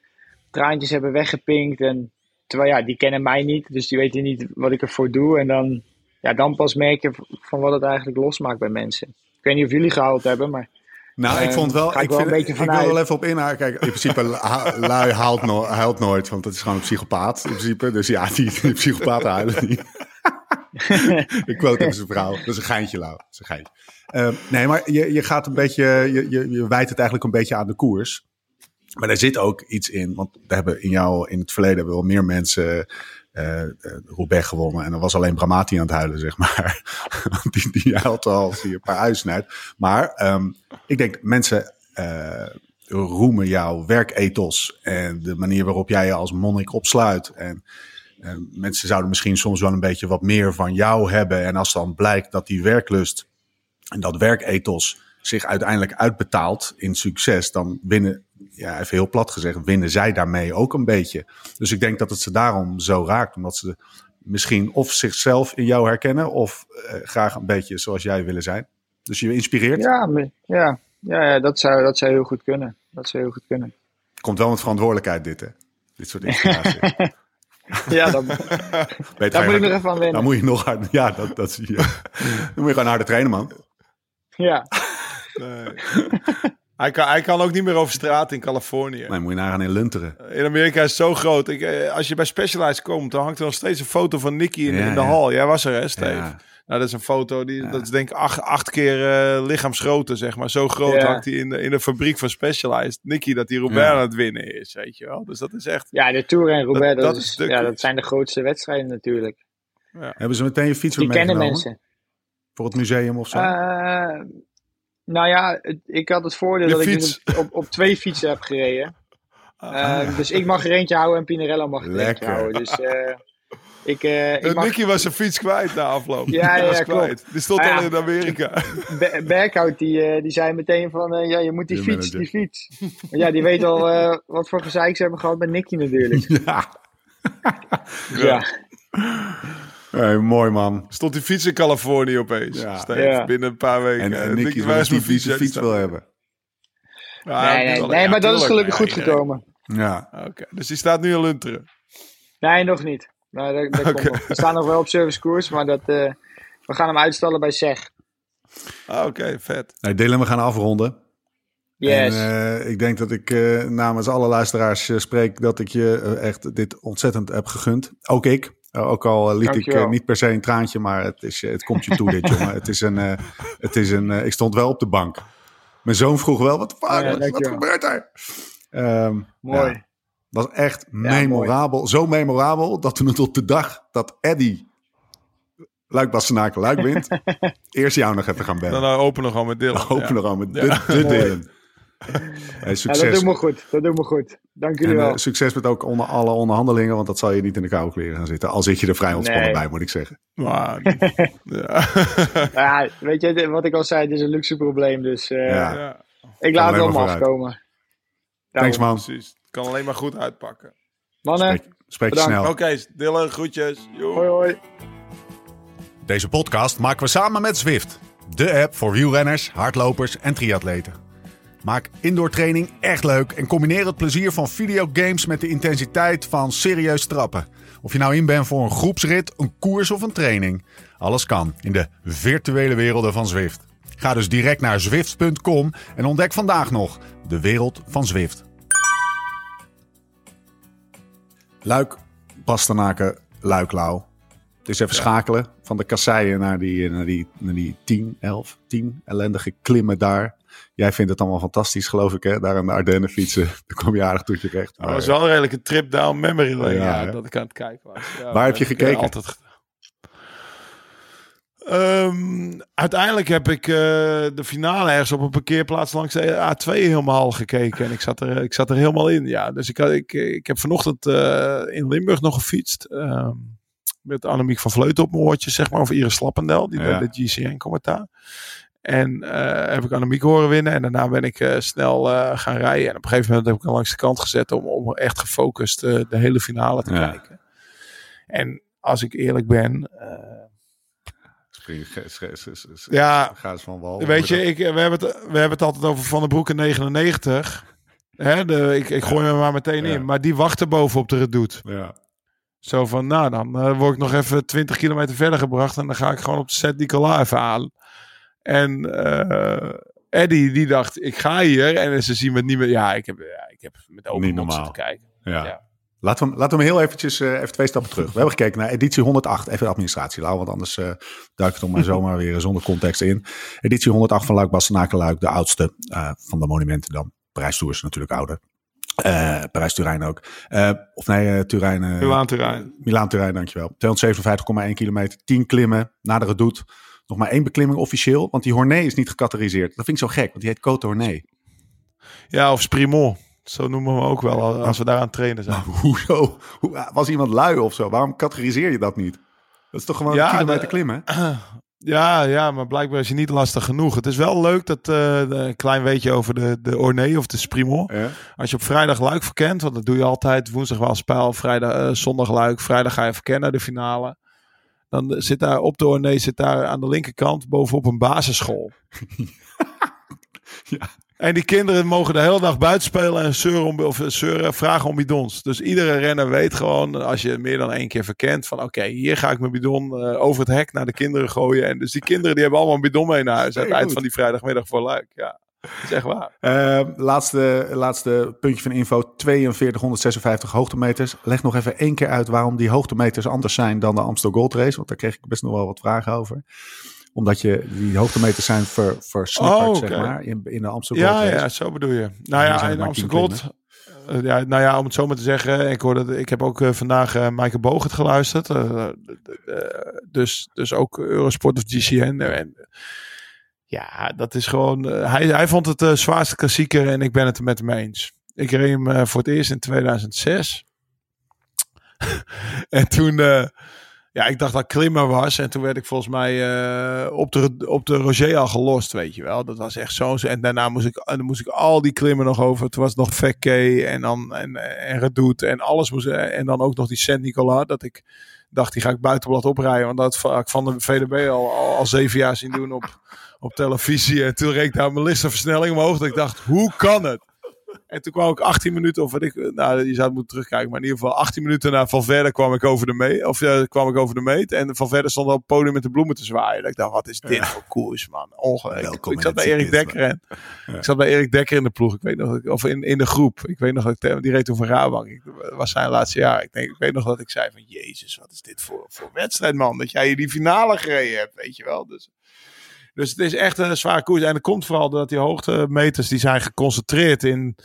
traantjes hebben weggepinkt. En, terwijl ja, die kennen mij niet, dus die weten niet wat ik ervoor doe. En dan, ja, dan pas merk je van wat het eigenlijk losmaakt bij mensen. Ik weet niet of jullie gehaald hebben, maar Nou, ik Eh, vond wel... ga ik ik, wel vind- een beetje ik wil wel even op inhaken. Kijk, in principe, lui haalt, no- huilt nooit, want het is gewoon een psychopaat in principe. Dus ja, die, die psychopaten huilen niet. *laughs* ik quote even zijn vrouw. Dat is een geintje, Lau. Dat is een geintje. Eh, nee, maar je, je gaat een beetje... Je, je, je wijt het eigenlijk een beetje aan de koers. Maar er zit ook iets in, want we hebben in jou in het verleden hebben wel meer mensen eh, Roubaix gewonnen. En dan was alleen Bramati aan het huilen, zeg maar. *laughs* die, die al hij een paar uitsnijdt. Maar ehm, ik denk mensen eh, roemen jouw werkethos en de manier waarop jij je als monnik opsluit. En eh, mensen zouden misschien soms wel een beetje wat meer van jou hebben. En als dan blijkt dat die werklust en dat werkethos zich uiteindelijk uitbetaalt in succes, dan winnen ja, even heel plat gezegd, winnen zij daarmee ook een beetje. Dus ik denk dat het ze daarom zo raakt. Omdat ze misschien of zichzelf in jou herkennen, of eh, graag een beetje zoals jij willen zijn. Dus je inspireert. Ja, ja, ja, ja dat, zou, dat zou heel goed kunnen. Dat zou heel goed kunnen. Komt wel met verantwoordelijkheid dit, hè? Dit soort inspiratie. *laughs* Ja, *laughs* Beter daar moet je- ik nog even aan Dan wennen. moet je nog hard. Ja, dat, dat zie je. *laughs* Dan moet je gewoon harder trainen, man. Ja, Nee. Hij, kan, hij kan ook niet meer over straat in Californië. Nee, moet je nagaan in Lunteren. In Amerika is het zo groot. Ik, eh, als je bij Specialized komt, dan hangt er nog steeds een foto van Nicky in, Ja, in de ja. hal. Jij was er, hè, Steve? Ja. Nou, dat is een foto, die, dat is denk ik acht, acht keer eh, lichaamsgrootte, zeg maar. Zo groot Ja. hangt hij in de, in de fabriek van Specialized. Nicky, dat die Robert Ja. aan het winnen is, weet je wel. Dus dat is echt... ja de Tour en Roubaix, Dat- dat, dat is, de ja, dat zijn de grootste wedstrijden natuurlijk. Hebben ze meteen je fiets weer Die kennen mensen. Voor het museum of zo? Eh, nou ja, het- ik had het voordeel Je dat ik fiets. dus op, op, twee fietsen heb gereden. *laughs* Ah, Eh, Dus ik mag er eentje houden en Pinarello mag er eentje houden. Dus eh, ik, eh, ik Eh, mag... Nicky was zijn fiets kwijt na afloop. Ja, *laughs* Die ja, was ja, kwijt. klopt. Die stond Ah, al in Amerika. *laughs* Be- Berghout die, die zei meteen van, ja, je moet die Je fiets, manager. die fiets. Want ja, die weet al wat voor gezeik ze hebben gehad met Nicky natuurlijk. Ja. Ja. Hey, mooi, man. Stond die fiets in Californië opeens. Ja. Steve, Ja. Binnen een paar weken. En, en Nicky die fiets? wil hebben. Ja, Nee, nee, wel, nee ja, maar dat is gelukkig goed iedereen. gekomen. Ja. Oké, dus die staat nu in Lunteren. Nee, nog niet. Nou, dat, dat komt. We staan nog wel op service koers, maar dat, eh, we gaan hem uitstallen bij SEG. Ah, Oké, vet. Nee, Dylan, we gaan afronden. Yes. En eh, ik denk dat ik eh, namens alle luisteraars eh, spreek dat ik je echt dit ontzettend heb gegund. Ook ik. Eh, ook al eh, liet ik Dankjewel. eh, niet per se een traantje, maar het, is, het komt je toe dit, *laughs* jongen. Het is een, eh, het is een eh, ik stond wel op de bank. Mijn zoon vroeg wel, wat, Ja, wat, gebeurt er? Ehm, Mooi. ja, was echt memorabel. Zo memorabel dat we het op de dag dat Eddy Luik Bastenaken Luik wint, *laughs* eerst jou nog even gaan bellen. Dan openen we gewoon met Dylan. Ja. nog aan met de, Ja. de. Dylan. Hey, Ja, succes. dat doet me goed. Dat doet me goed. Dank jullie En, eh, wel. succes met ook onder alle onderhandelingen, want dat zal je niet in de koude kleren gaan zitten. Al zit je er vrij ontspannen Nee. bij, moet ik zeggen. Maar, *laughs* ja. Ja, weet je, wat ik al zei, het is een luxe probleem. Dus eh, Ja. ja, ik laat het wel vooruit. afkomen. Thanks man. precies. Het kan alleen maar goed uitpakken. Mannen, Spreek, spreek je snel. Oké, Dylan, groetjes. Hoi hoi. Deze podcast maken we samen met Zwift. De app voor wielrenners, hardlopers en triatleten. Maak indoor training echt leuk en combineer het plezier van videogames met de intensiteit van serieus trappen. Of je nou in bent voor een groepsrit, een koers of een training. Alles kan in de virtuele werelden van Zwift. Ga dus direct naar zwift.com en ontdek vandaag nog de wereld van Zwift. Luik, Bastenaken, Luiklauw. Het is even schakelen van de kasseien naar die, naar, die, naar die 10, 11, 10 ellendige klimmen daar. Jij vindt het allemaal fantastisch, geloof ik, hè? Daar aan de Ardennen fietsen. *laughs* Daar kom je aardig toe terecht. Dat was wel redelijk een trip down memory lane. Ja, dat ik aan het kijken was. Ja, Waar heb je gekeken? Altijd. Ehm, uiteindelijk heb ik eh, de finale ergens op een parkeerplaats langs de A2 helemaal gekeken. En ik zat er, ik zat er helemaal in. Ja, dus ik, had, ik, ik heb vanochtend eh, in Limburg nog gefietst. ehm, met Annemiek van Vleuten op mijn oortjes, zeg maar. Of Iris Slappendel, die Ja. deed de GCN-commentaar. En eh, heb ik Annemiek horen winnen. En daarna ben ik eh, snel eh, gaan rijden. En op een gegeven moment heb ik hem langs de kant gezet om, om echt gefocust de hele finale te Ja. kijken. En als ik eerlijk ben, ja, Ga eens van wal. weet je, ik, we, hebben het, we hebben het altijd over Van den Broek in 99. Hè, de, ik, ik gooi hem maar meteen Ja. in. Maar die wachten boven op de redoute. Ja. Zo van, nou, dan word ik nog even 20 kilometer verder gebracht. En dan ga ik gewoon op de set Nicola even aan. En eh Eddie, die dacht, ik ga hier. En ze zien me niet meer. Ja, ik heb, ja, ik heb met open mond zitten kijken. Ja. Ja. Laten we, hem- laten we hem heel eventjes, eh, even twee stappen terug. We hebben gekeken naar editie 108. Even de administratie, Lau, want anders eh duik het om maar *laughs* zomaar weer zonder context in. Editie 108 van Luik Luik, de oudste van de monumenten dan. Parijs Tour is natuurlijk ouder. Eh Parijs Turijn ook. Of nee, Turijn. eh, Milaan Turijn. Milaan Turijn, dankjewel. 257,1 kilometer, 10 klimmen, na de redoute. Nog maar één beklimming officieel, want die Hornee is niet gecategoriseerd. Dat vind ik zo gek, want die heet Cote Hornee. Ja, of Sprimont. Zo noemen we hem ook wel als we daar aan het trainen zijn. Hoezo? Hoe, was iemand lui of zo? Waarom categoriseer je dat niet? Dat is toch gewoon Ja, een kilometer de- klimmen? *clears throat* Ja, ja, maar blijkbaar is hij niet lastig genoeg. Het is wel leuk dat eh, een klein weetje over de, de Ornee of de Sprimol. Ja. Als je op vrijdag Luik verkent, want dat doe je altijd. Woensdag wel spel, vrijdag, eh, zondag Luik. Vrijdag ga je verkennen, de finale. Dan zit daar op de Ornee, zit daar aan de linkerkant bovenop een basisschool. *laughs* Ja. En die kinderen mogen de hele dag buiten spelen en zeuren, om, of zeuren vragen om bidons. Dus iedere renner weet gewoon, als je meer dan één keer verkent, van oké, hier ga ik mijn bidon eh, over het hek naar de kinderen gooien. En dus die kinderen die hebben allemaal een bidon mee naar huis aan het eind van die vrijdagmiddag voor Luik. Ja, *laughs* is echt waar. Eh, laatste, laatste puntje van info. 4256 hoogtemeters. Leg nog even één keer uit waarom die hoogtemeters anders zijn dan de Amstel Gold Race. Want daar kreeg ik best nog wel wat vragen over. Omdat je, die hoogtemeters zijn ver, versnipperd, Oh, zeg maar, in, in de Amstel Gold Race. ja, zo bedoel je. Nou ja, in Amsterdam Gold. eh, ja, nou ja, om het zo maar te zeggen. Ik, hoorde, ik heb ook eh, vandaag eh Maaike Bogert geluisterd. dus, dus ook Eurosport of GCN. En, ja, dat is gewoon... eh, hij, hij vond het de zwaarste klassieker en ik ben het er met hem eens. Ik reed hem eh, voor het eerst in 2006. *laughs* en toen... eh, ja, ik dacht dat klimmer was. En toen werd ik volgens mij eh, op, de, op de Roger al gelost, weet je wel. Dat was echt zo. En daarna moest ik, dan moest ik al die klimmen nog over. Toen was nog Vekke en dan en, en Redoute en alles moest. En dan ook nog die Saint Nicolas. Dat ik dacht, die ga ik buitenblad oprijden. Want dat had ik van de VDB al, al, al zeven jaar zien doen op, op televisie. En toen reed ik daar mijn listenversnelling omhoog. Dat ik dacht, hoe kan het? En toen kwam ik 18 minuten, of wat ik, nou, je zou het moeten terugkijken, maar in ieder geval 18 minuten na Van Verder kwam ik over de meet, of eh, kwam ik over de meet. En Van Verder stond op het podium met de bloemen te zwaaien. Dat ik dacht, wat is dit voor koers, man? Ongelooflijk. Welkom Ik, zat bij Erik. Dekker en ik zat bij Erik Dekker in de ploeg. Ik weet nog, of in, in de groep. Ik weet nog dat ik, die reed toen van Rabank. Ik, dat was zijn laatste jaar. Ik, denk, ik weet nog dat ik zei van, jezus, wat is dit voor, voor wedstrijd, man? Dat jij hier die finale gereden hebt, weet je wel. Dus, dus het is echt een zwaar koers. En dat komt vooral dat die hoogtemeters, die zijn geconcentreerd in...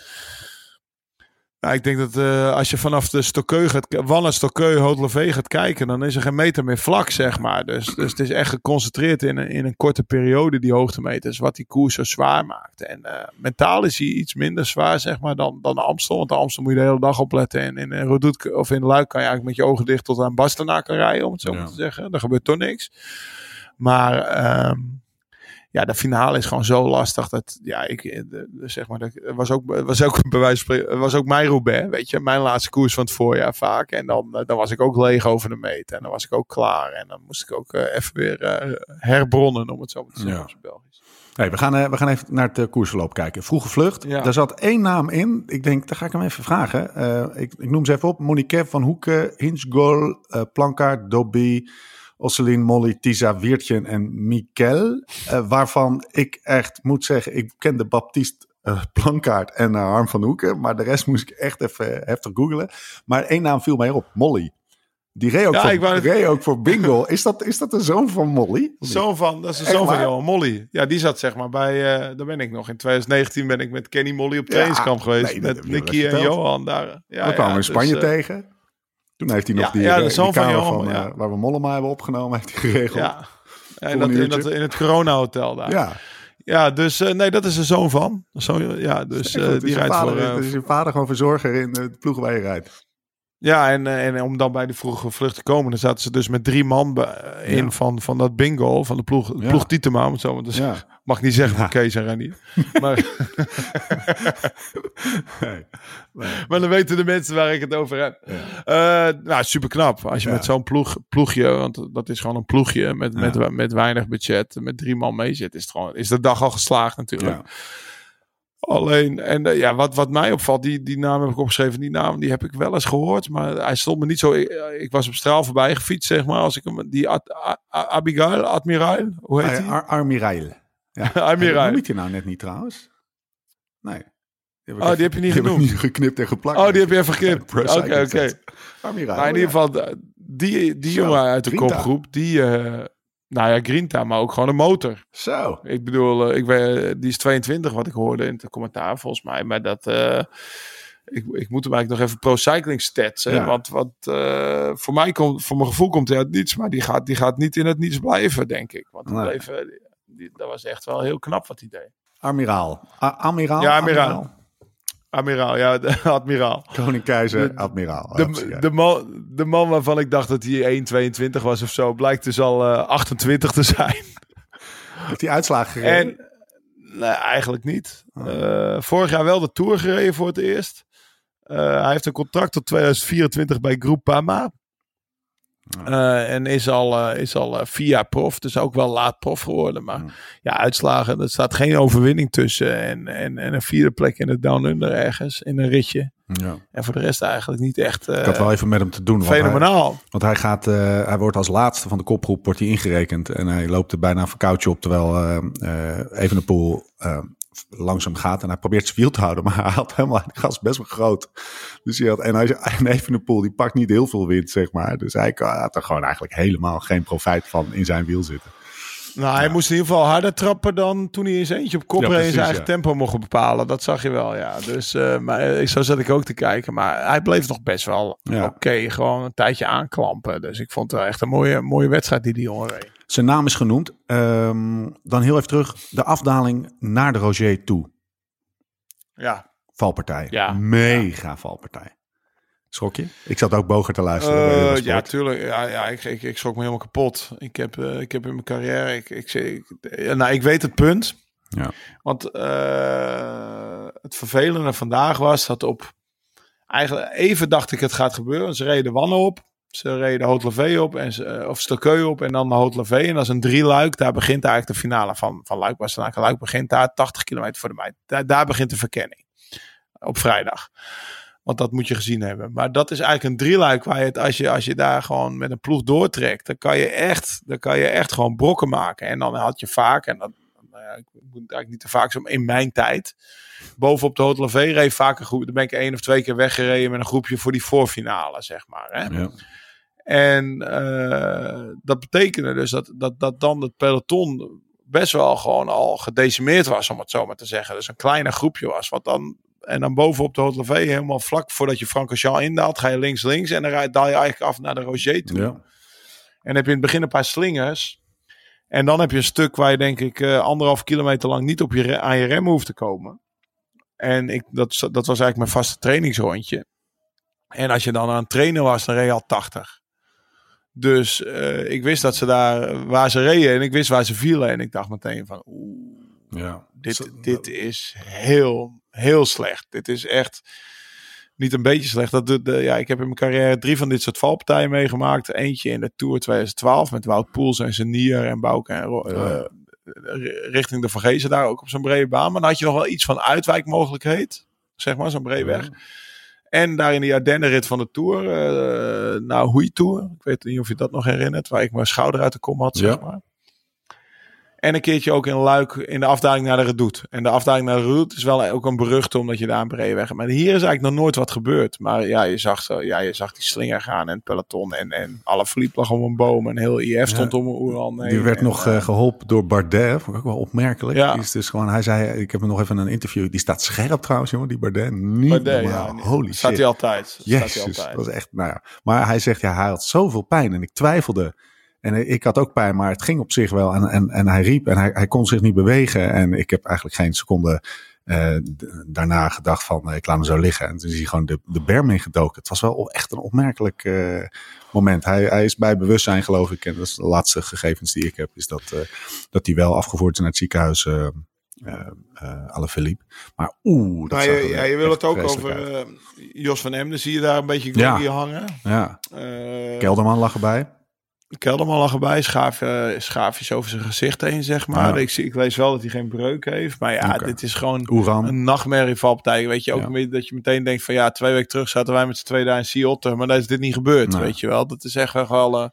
Nou, ik denk dat eh, als je vanaf de Stokkeu gaat, Wallen, Stokkeu, Hotlevee gaat kijken, dan is er geen meter meer vlak, zeg maar. Dus, dus het is echt geconcentreerd in een, in een korte periode, die hoogtemeters, wat die koers zo zwaar maakt. En eh, mentaal is hij iets minder zwaar, zeg maar, dan, dan de Amstel. Want de Amstel moet je de hele dag opletten. En in, in of in Luik kan je eigenlijk met je ogen dicht tot aan Bastenaar kan rijden, om het zo Ja. maar te zeggen. Daar gebeurt toch niks. Maar... ehm, ja, de finale is gewoon zo lastig dat ja, ik eh, zeg maar dat was ook was ook bij wijze van spreken was ook mijn Roubaix, weet je, mijn laatste koers van het voorjaar vaak en dan eh, dan was ik ook leeg over de meet en dan was ik ook klaar en dan moest ik ook eh, even weer herbronnen om het zo maar te zeggen Ja. Belgisch. Hey, we, gaan, we gaan even naar het koersverloop kijken. Vroege vlucht. Ja. Daar zat één naam in. Ik denk, daar ga ik hem even vragen. Ik, ik noem ze even op. Monique van Hoeken, Hinsgol, eh Plankaart, Dobby, Osselin, Molly, Tisa, Wiertjen en Mikkel. Eh, waarvan ik echt moet zeggen, ik kende Baptiste eh, Plankaart en uh, Harm van Hoeken. Maar de rest moest ik echt even heftig googlen. Maar één naam viel mij op. Molly. Die reed ook, Ja, voor, wou reed ook voor Bingo. Is dat, is dat de zoon van Molly? Zoon van, dat is de zoon van? Johan Molly. Ja, die zat zeg maar bij, eh daar ben ik nog. In 2019 ben ik met Kenny Molly op Ja, trainingskamp geweest. nee, met Nicky en. Johan daar. Ja, we kwamen in Spanje dus, tegen. Toen heeft hij nog ja, die, ja, de eh, zoon die van kamer van, eh, waar we Mollema hebben opgenomen, *laughs* heeft hij geregeld. Ja, en dat, in, dat, in het Corona Hotel daar. Ja, ja. dus eh, nee, dat is de zoon van. Zo, ja, dus die rijdt vader, voor. eh, is je vader gewoon verzorger in de ploeg waar je rijdt. Ja, en, eh, en om dan bij die vroege vlucht te komen, dan zaten ze dus met drie man be- in Ja. van, van dat bingo, van de ploeg, Ja. ploeg Tietema, om het zo maar te zeggen. Ja. Mag niet zeggen van Kees en Renier. *laughs* Maar, Nee. maar dan weten de mensen waar ik het over heb. Eh, nou, super knap. Als je met zo'n ploeg, ploegje, want dat is gewoon een ploegje met, met, met weinig budget, met drie man mee zit, is, het gewoon, is de dag al geslaagd natuurlijk. Alleen, en eh, ja, wat, wat mij opvalt, die, die naam heb ik opgeschreven, die naam die heb ik wel eens gehoord, maar hij stond me niet zo. Ik, ik was op straal voorbij gefietst, zeg maar. Als ik hem, die Ad- A- A- Abigail, Admiraal, hoe heet hij? Ar Armirail. Ja. *laughs* Admiraal. Noem ik je nou net niet trouwens? Nee. Die Oh, die heb je niet die heb ik genoemd. niet geknipt en geplakt. Oh, die heb je even geknipt. *laughs* Oké, oké. Armirail. Maar in ieder geval, eh, die, die jongen uit de kopgroep, die, eh, nou ja, Grinta, maar ook gewoon een motor. Zo. Ik bedoel, eh, ik weet, die is 22 wat ik hoorde in het commentaar volgens mij. Maar dat, eh, ik, ik moet hem eigenlijk nog even pro cycling stats. Hè? Ja. Want wat, eh, voor mij komt, voor mijn gevoel komt hij uit niets. Maar die gaat, die gaat niet in het niets blijven, denk ik. Want Nee. bleef, eh, die- dat was echt wel heel knap wat hij deed. A- Amiraal? Ja, Amiraal. Admiraal, ja, de, *laughs* admiraal. Koning, keizer, De- admiraal. De, de, man, de man waarvan ik dacht dat hij 1,22 was of zo, blijkt dus al eh, 28 te zijn. *laughs* Heeft hij uitslagen gereden? En nee, eigenlijk niet. Eh, vorig jaar wel de Tour gereden voor het eerst. Eh, hij heeft een contract tot 2024 bij Groupama. Eh, en is al, eh, is al eh, vier jaar prof, dus ook wel laat prof geworden. Maar ja, uitslagen, er staat geen overwinning tussen. En, en, en een vierde plek in het Down Under ergens, in een ritje. ja. En voor de rest eigenlijk niet echt eh, Ik had wel even met hem te doen. Want hij, fenomenaal. want hij, gaat, eh, hij wordt als laatste van de kopgroep wordt hij ingerekend. En hij loopt er bijna een verkoudje op. Terwijl eh eh Evenepoel eh, langzaam gaat. En hij probeert zijn wiel te houden. Maar *laughs* hij had helemaal, de gas best wel groot. Dus hij had, en, hij, en Evenepoel die pakt niet heel veel wind, zeg maar. Dus hij had er gewoon eigenlijk helemaal geen profijt van in zijn wiel zitten. Nou, hij moest in ieder geval harder trappen dan toen hij zijn eentje op kop Ja, precies, zijn eigen ja. tempo mocht bepalen. Dat zag je wel, ja. Dus eh, maar, eh, zo zat ik ook te kijken. Maar hij bleef nog best wel Ja. oké. gewoon een tijdje aanklampen. Dus ik vond het wel echt een mooie, mooie wedstrijd die die jongen reed. Zijn naam is genoemd. Ehm, dan heel even terug. De afdaling naar de Roger toe. Ja, Valpartij. Ja. Mega valpartij. Schrok je? Ik zat ook boger te luisteren. Eh, Eurosport. ja tuurlijk. Ja, ja, ik, ik, ik schrok me helemaal kapot. Ik heb, eh, ik heb in mijn carrière... Ik, ik, ik, ja, nou, ik weet het punt. Ja. Want eh, het vervelende vandaag was dat op... Eigenlijk even dacht ik het gaat gebeuren. Ze reden Wanne op. Ze reden Haute-Levé op. En ze, eh, of Stelkeu op. En dan de Haute-Levé. En dat is een drieluik. Daar begint eigenlijk de finale van, van Luik. Bastenaken Luik begint daar 80 kilometer voor de mij. Daar, daar begint de verkenning. Op vrijdag. Want dat moet je gezien hebben. Maar dat is eigenlijk een drieluik waar je het, als je, als je daar gewoon met een ploeg doortrekt, dan kan je echt, dan kan je echt gewoon brokken maken. En dan had je vaak, en dat, nou ik moet eigenlijk niet te vaak zo, in mijn tijd, bovenop de Hotel V reed vaak een groep, dan ben ik één of twee keer weggereden met een groepje voor die voorfinale, zeg maar. Hè? Ja. En eh, dat betekende dus dat, dat, dat dan het peloton best wel gewoon al gedecimeerd was, om het zo maar te zeggen. Dus een kleiner groepje was. Wat dan, en dan bovenop de Hotel V, helemaal vlak voordat je Francorchamps indaalt, ga je links-links en dan rijd- daal je eigenlijk af naar de Roger toe. Ja. En dan heb je in het begin een paar slingers. En dan heb je een stuk waar je denk ik eh, anderhalf kilometer lang niet op je, aan je rem hoeft te komen. En ik, dat, dat was eigenlijk mijn vaste trainingsrondje. En als je dan aan het trainen was, dan reed je al 80. Dus eh, ik wist dat ze daar, waar ze reden en ik wist waar ze vielen. En ik dacht meteen van, oeh, Ja. dit, dit is heel, heel slecht. Dit is echt niet een beetje slecht. Dat de, de- ja, ik heb in mijn carrière drie van dit soort valpartijen meegemaakt. Eentje in de Tour 2012 met Wout Poels en Zenier en Bouke en Ro- Ja. eh, richting de Vergezen daar ook op zo'n brede baan. Maar dan had je nog wel iets van uitwijkmogelijkheid. Zeg maar, zo'n brede weg. En daar in die Ardennenrit van de Tour, eh nou Hoei Tour. Ik weet niet of je dat nog herinnert, waar ik mijn schouder uit de kom had, zeg maar. En een keertje ook in Luik in de afdaling naar de Redoute. En de afdaling naar de Redoute is wel ook een beruchte omdat je daar een brede weg hebt. Maar hier is eigenlijk nog nooit wat gebeurd. Maar ja, je zag, zo, ja, je zag die slinger gaan en het peloton. En, en alle verliep lag om een boom. En heel IF stond om een oeran heen. Die werd En, nog eh, eh, geholpen door Bardet. Vond ik ook wel opmerkelijk. Ja. Die is dus gewoon, hij zei, ik heb hem nog even een interview. Die staat scherp trouwens, jongen, die Bardet. Niet Bardet, ja, Holy staat shit. hij altijd. Staat hij Jezus, altijd. dat was echt, nou ja. Maar hij zegt, ja, hij had zoveel pijn en ik twijfelde. En ik had ook pijn, maar het ging op zich wel. En, en, en hij riep en hij, hij kon zich niet bewegen. En ik heb eigenlijk geen seconde eh, daarna gedacht van, eh, ik laat hem zo liggen. En toen is hij gewoon de, de berm ingedoken. Het was wel echt een opmerkelijk eh, moment. Hij, hij is bij bewustzijn, geloof ik. En dat is de laatste gegevens die ik heb. Is dat, dat hij wel afgevoerd is naar het ziekenhuis. uh, uh, Alaphilippe. Maar oeh, dat Nou, je, ja, je wil het ook over Jos van Emden. Zie je daar een beetje Ja. hangen. Ja, Kelderman lag erbij. Kelderman lag erbij, schaaf, eh, schaafjes over zijn gezicht heen, zeg maar. Ja. Ik, ik lees wel dat hij geen breuk heeft. Maar ja, dit is gewoon Oeran. een nachtmerrievalpartij. Weet je, ook Ja. dat je meteen denkt van ja, twee weken terug zaten wij met z'n tweeën daar in Seattle. Maar dan is dit niet gebeurd, weet je wel. Dat is echt wel... eh,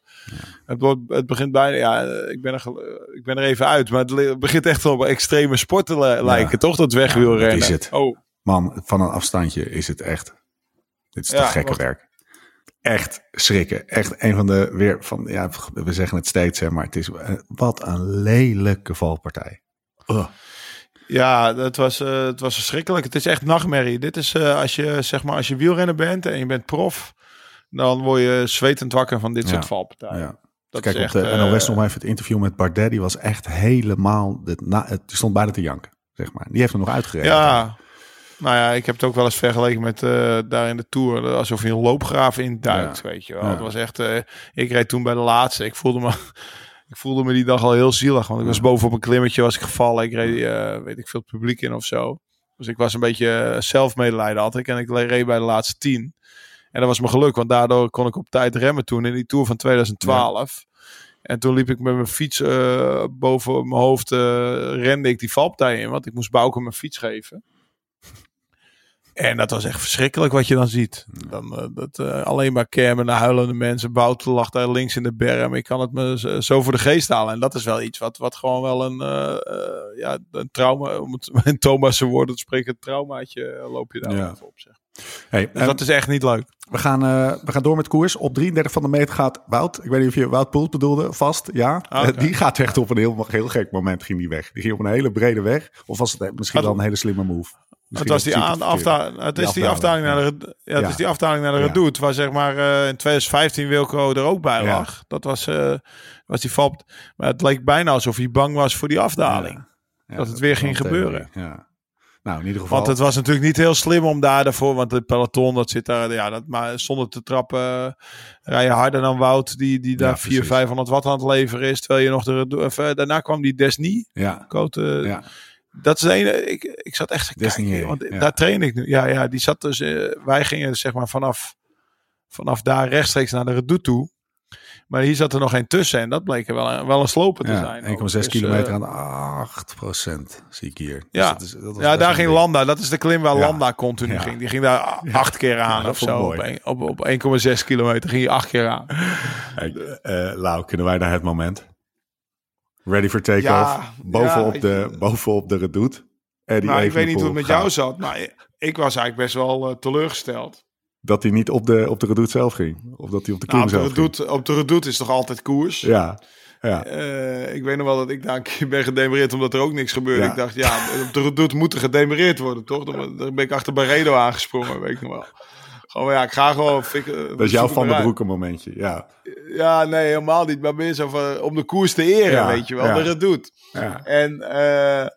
het, wordt, het begint bijna... Ja, ik ben, er, ik ben er even uit. Maar het begint echt op extreme sporten li- lijken, toch? Dat wegwielrennen. dat is het. Oh, Man, van een afstandje is het echt. Dit is toch gekke werk. Echt schrikken. Echt een van de weer van. Ja, we zeggen het steeds, hè, maar het is. eh, Wat een lelijke valpartij. Ja, het was, eh, het was verschrikkelijk. Het is echt nachtmerrie. Dit is eh, als je zeg maar als je wielrenner bent en je bent prof, dan word je zwetend wakker van dit Ja. soort valpartijen. Ja. Dat Kijk, is op echt, de eh, NOS nog even het interview met Bardet. Die was echt helemaal. De, na, het stond bijna te janken, zeg maar. Die heeft hem nog uitgereden. Ja, Nou ja, ik heb het ook wel eens vergeleken met eh, daar in de Tour. Alsof je een loopgraaf in duikt, Ja. weet je wel. Ja. Het was echt... eh, ik reed toen bij de laatste. Ik voelde me... *laughs* Ik voelde me die dag al heel zielig, want ik was boven op een klimmetje was ik gevallen. Ik reed, eh, weet ik veel, het publiek in of zo. Dus ik was een beetje eh, zelfmedelijden had ik. En ik reed bij de laatste tien. En dat was mijn geluk, want daardoor kon ik op tijd remmen toen in die Tour van 2012. En toen liep ik met mijn fiets eh, boven mijn hoofd, eh, rende ik die valpartij in. Want ik moest Bouke mijn fiets geven. En dat was echt verschrikkelijk wat je dan ziet. Dan, eh, dat, eh, alleen maar kermen, huilende mensen. Bouten lag daar links in de berm. Ik kan het me zo- voor de geest halen. En dat is wel iets wat, wat gewoon wel een, eh, ja, een trauma, om het *laughs* in Thomas' woorden te spreken, een traumaatje loop je daar Ja. even op. Zeg. Hey, Dus dat is echt niet leuk. we, gaan, we gaan door met koers. Op 33 van de meter gaat Wout. Ik weet niet of je Wout Poels bedoelde. Vast, ja. Ah, die gaat echt op een heel, heel gek moment ging die weg. Die ging op een hele brede weg. Of was het misschien wel een hele slimme move? Het was die, aan, afda het is die afdaling, naar de, ja, het Ja. is die afdaling naar de Ja. Redoute, waar zeg maar eh, in 2015 Wilco er ook bij Ja. lag. Dat was, eh, was die val. Maar het leek bijna alsof hij bang was voor die afdaling. Dat het weer ging gebeuren. Ja. Nou, in ieder geval. Want het was natuurlijk niet heel slim om daar daarvoor, want het peloton dat zit daar, ja, dat, maar zonder te trappen eh, rij je harder dan Wout, die, die daar 400, precies. 500 watt aan het leveren is. Terwijl je nog de, daarna kwam die Desni. Ja, Cote, ja. Dat is de ene. Ik, ik zat echt te. Want ja. daar train ik nu. Ja, ja, die zat dus. eh, wij gingen zeg maar vanaf, vanaf daar rechtstreeks naar de Redoute toe. Maar hier zat er nog geen tussen. En dat bleek er wel een, wel een sloper te ja zijn. 1,6 Dus, kilometer eh, aan 8 procent zie ik hier. Dus Ja. dat is- dat was ja, daar ging. Landa. Dat is de klim waar Ja. Landa continu Ja. ging. Die ging daar acht keer aan of zo. mooi. Op, op, op 1,6 kilometer ging hij acht keer aan. Hey, Lau, kunnen wij naar het moment? Ready for take-off. Ja, bovenop, ja, de, bovenop de Redoute. Nou, ik weet niet hoe het met jou zat. Maar ik, was eigenlijk best wel eh, teleurgesteld. Dat hij niet op de, op de Redoute zelf ging. Of dat hij op de Nou, op, de zelf ging. Op de Redoute is toch altijd koers? Ja, ja. Eh, ik weet nog wel dat ik daar een keer ben gedemereerd omdat er ook niks gebeurde. Ja. Ik dacht, ja, op de Redoute moet er gedemereerd worden, toch? Dan, dan ben ik achter Barredo aangesprongen, weet ik nog wel. Gewoon, ja, ik ga gewoon... Fik, dat is jouw Van der Broeke momentje. Ja, Ja, nee, helemaal niet. Maar meer zo van, om de koers te eren, Ja, weet je wel. ja. De Redoute. ja. En eh,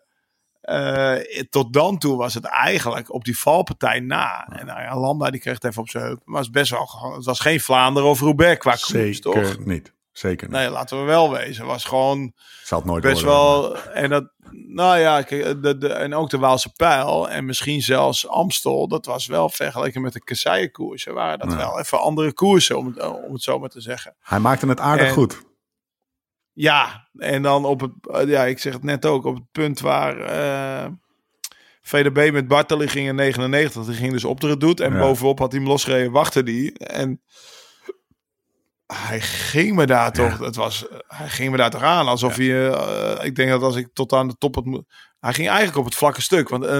eh, tot dan toe was het eigenlijk op die valpartij na. En nou Landa die kreeg het even op zijn heup. Maar het, was best wel, het was geen Vlaanderen of Roubaix qua koers, zeker toch? niet. Zeker niet. Nee, laten we wel wezen. Was gewoon Zal het nooit best worden. wel. En dat, nou ja, kijk, de, de, en ook de Waalse Pijl en misschien zelfs Amstel, dat was wel vergeleken met de Kasseienkoersen, waren dat Ja. wel even andere koersen, om het, om het zo maar te zeggen. Hij maakte het aardig En- goed. Ja, en dan op het, eh, ja, ik zeg het net ook, op het punt waar eh VDB met Bartoli ging in 99, die ging dus op de redoute en Ja. bovenop had hij hem losgereden, wachtte die en hij ging me daar toch, het was, hij ging me daar toch aan, alsof hij, eh, ik denk dat als ik tot aan de top had moet, hij ging eigenlijk op het vlakke stuk, want eh,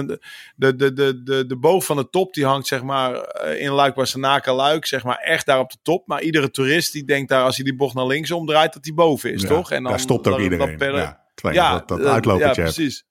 de, de, de, de, de boog van de top die hangt zeg maar eh, in Luik Wassenaken Luik, zeg maar echt daar op de top, maar iedere toerist die denkt daar als hij die bocht naar links omdraait dat hij boven is, Ja, toch? En daar stopt ook dan- iedereen. dan per- ja, je dat, dat eh, uitlopertje precies.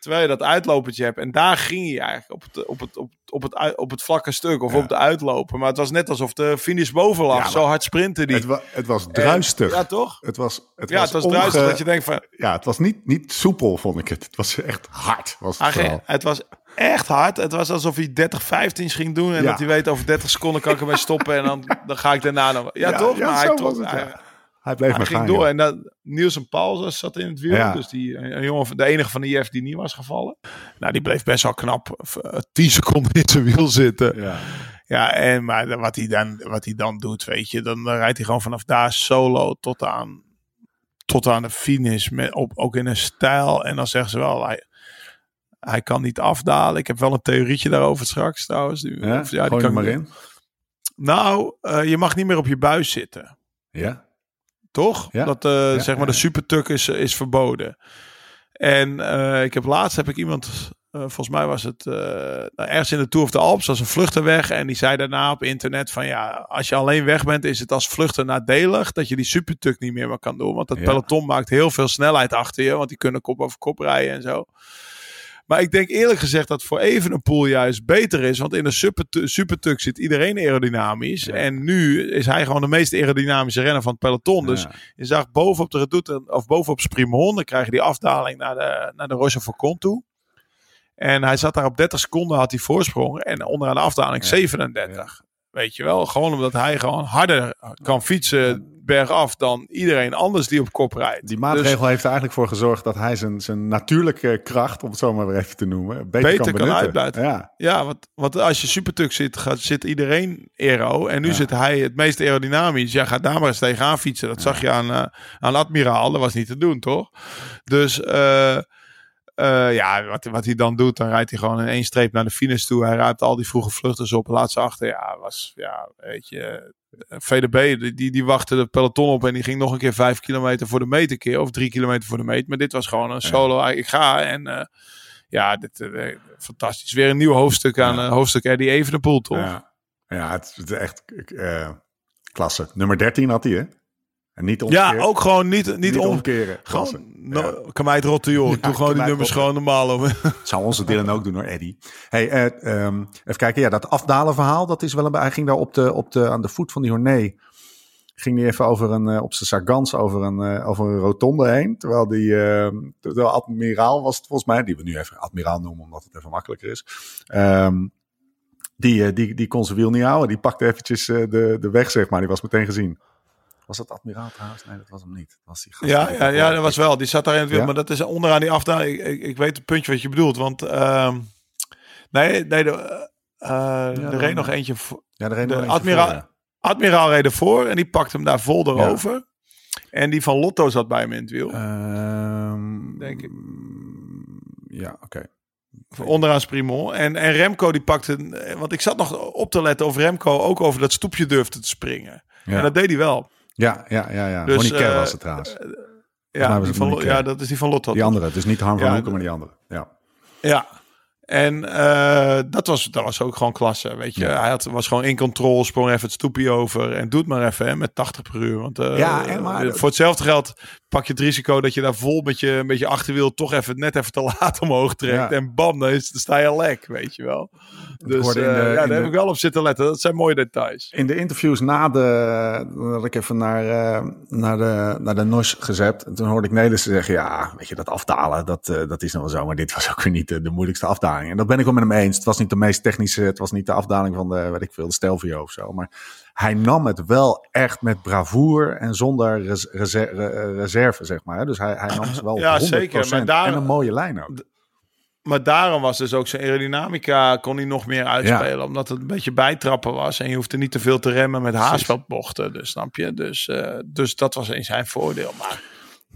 Terwijl je dat uitlopertje hebt. En daar ging hij eigenlijk op het, op het, op, op het, op het vlakke stuk of Ja. op de uitloper. Maar het was net alsof de finish boven lag. Ja, Zo hard sprinten die. Het, wa- het was druistig. En- ja, toch? Het was, het ja, was het was onge- druistig dat je denkt van... Ja, het was niet, niet soepel, vond ik het. Het was echt hard. Was het het was echt hard. Het was alsof hij 30, 15 ging doen. En Ja. dat hij weet over 30 seconden kan ik ermee stoppen. En dan, dan ga ik daarna nog... Ja, toch? maar zo hij, trok- het, hij, Hij bleef maar ging gaan. door. En dat, Niels en Paul zat in het wiel. Ja. Dus die, een jongen, de enige van de IF die niet was gevallen. Nou, die bleef best wel knap. eh, 10 *laughs* seconden in zijn wiel zitten. Ja. Ja, en maar wat hij dan, wat hij dan doet, weet je, dan, dan rijdt hij gewoon vanaf daar solo tot aan, tot aan de finish, met, op, ook in een stijl. En dan zeggen ze wel, hij, hij kan niet afdalen. Ik heb wel een theorietje daarover straks trouwens. Die, Ja? of- die kan maar in. Nou, eh, je mag niet meer op je buis zitten. Ja. Toch? Ja. Dat eh, zeg maar de supertuk is, is verboden. En eh, ik heb laatst heb ik iemand, eh, volgens mij was het eh, nou, ergens in de Tour of the Alps, was een vluchter weg. En die zei daarna op internet van ja, als je alleen weg bent, is het als vluchter nadelig dat je die supertuk niet meer, meer kan doen. Want dat Ja. peloton maakt heel veel snelheid achter je, want die kunnen kop over kop rijden en zo. Maar ik denk eerlijk gezegd dat voor Evenepoel juist beter is. Want in een supertu- supertuk zit iedereen aerodynamisch. Ja. En nu is hij gewoon de meest aerodynamische renner van het peloton. Dus Ja. je zag bovenop de Redoute, of bovenop Sprimon, dan krijg je die afdaling naar de, naar de Roche Faucon toe. En hij zat daar op 30 seconden, had hij voorsprong. En onderaan de afdaling 37. Weet je wel, gewoon omdat hij gewoon harder kan fietsen bergaf dan iedereen anders die op kop rijdt. Die maatregel Dus heeft er eigenlijk voor gezorgd dat hij zijn, zijn natuurlijke kracht, om het zo maar weer even te noemen, beter, Beter kan kan uitbuiten. Ja, ja, want, want als je supertuk zit, gaat, zit iedereen aero. En nu zit hij het meest aerodynamisch. Ja, ga daar maar eens tegenaan fietsen. Dat zag je aan, eh, aan Admiraal. Dat was niet te doen, toch? Dus eh, eh, ja, wat, wat hij dan doet, dan rijdt hij gewoon in één streep naar de finish toe. Hij ruimt al die vroege vluchters op. Laat ze achter. Ja, was, ja, weet je. Eh, VDB, die- die, wachtte de peloton op en die ging nog een keer vijf kilometer voor de meet een keer. Of drie kilometer voor de meet. Maar dit was gewoon een solo. Ik ga en eh, ja, dit, eh, fantastisch. Weer een nieuw hoofdstuk aan Ja. eh, hoofdstuk Eddie Evenepoel, toch? ja. ja het is echt eh, klasse. Nummer 13 had hij, hè? En niet. Ja, ook gewoon niet, niet, niet om. omkeren. Gewoon, no, kan mij het rotten, joh. Doe gewoon die nummers rotten. gewoon normaal. Om. *laughs* Zou onze Dylan ook doen hoor, Eddie. Hey, eh, ehm, even kijken. Ja, dat afdalen verhaal, dat is wel een... Hij ging daar op de, op de, aan de voet van die Hornee. Ging hij even over een, eh, op zijn sargans over een, eh, over een rotonde heen. Terwijl die, terwijl admiraal was het volgens mij. Die we nu even admiraal noemen, omdat het even makkelijker is. Ehm, die, die, die kon zijn wiel niet houden. Die pakte eventjes de, de weg, zeg maar. Die was meteen gezien. Was dat admiraal trouwens? Nee, dat was hem niet. Dat was die gast Ja, ja, ja, dat was wel. Die zat daar in het wiel. Maar dat is onderaan die afdaling. Ik, ik, ik weet het puntje wat je bedoelt. Want ehm, nee, nee de, eh, er reed nog eentje. voor- Ja, de, de admiraal- Admiraal reed ervoor en die pakte hem daar vol erover. En die van Lotto zat bij hem in het wiel. Ehm, Denk ik. Ja, oké. Onderaan Sprimol. En, en Remco die pakte... Want ik zat nog op te letten of Remco ook over dat stoepje durfde te springen. Ja. En dat deed hij wel. Ja, ja, ja. ja. Dus, Ronnie Kerr eh, was het trouwens. Ja, die het van, ja, dat is die van Lotto. Die andere, dus niet Han van Ja, Hoeken, maar die andere. Ja. Ja. En eh, dat, was, dat was ook gewoon klasse, weet je. Ja. Hij had, was gewoon in controle, sprong even het stoepje over en doet maar even hè, met 80 per uur. Want eh, Ja, en maar- voor hetzelfde geld pak je het risico dat je daar vol met je, met je achterwiel toch even net even te laat *laughs* omhoog trekt. Ja. En bam, dan, is, dan sta je lek, weet je wel. Dus in de- eh, ja, daar de- heb ik wel op zitten letten. Dat zijn mooie details. In de interviews na de, dat ik even naar, eh, naar de, naar de NOS gezet. En toen hoorde ik Nederlandse zeggen, ja, weet je, dat afdalen, dat, eh, dat is nog wel zo. Maar dit was ook weer niet de, moeilijkste afdaling. En dat ben ik wel met hem eens. Het was niet de meest technische, het was niet de afdaling van de, weet ik veel, de Stelvio of zo. Maar hij nam het wel echt met bravoure en zonder res- reser- re- reserve, zeg maar. Dus hij, hij nam ze wel *laughs* Ja, 100%. zeker, maar daar- En een mooie lijn ook. Maar daarom was dus ook zijn aerodynamica kon hij nog meer uitspelen. Omdat het een beetje bijtrappen was. En je hoefde niet te veel te remmen met haarspelbochten. Dus snap je? Dus, eh, dus dat was in zijn voordeel. Maar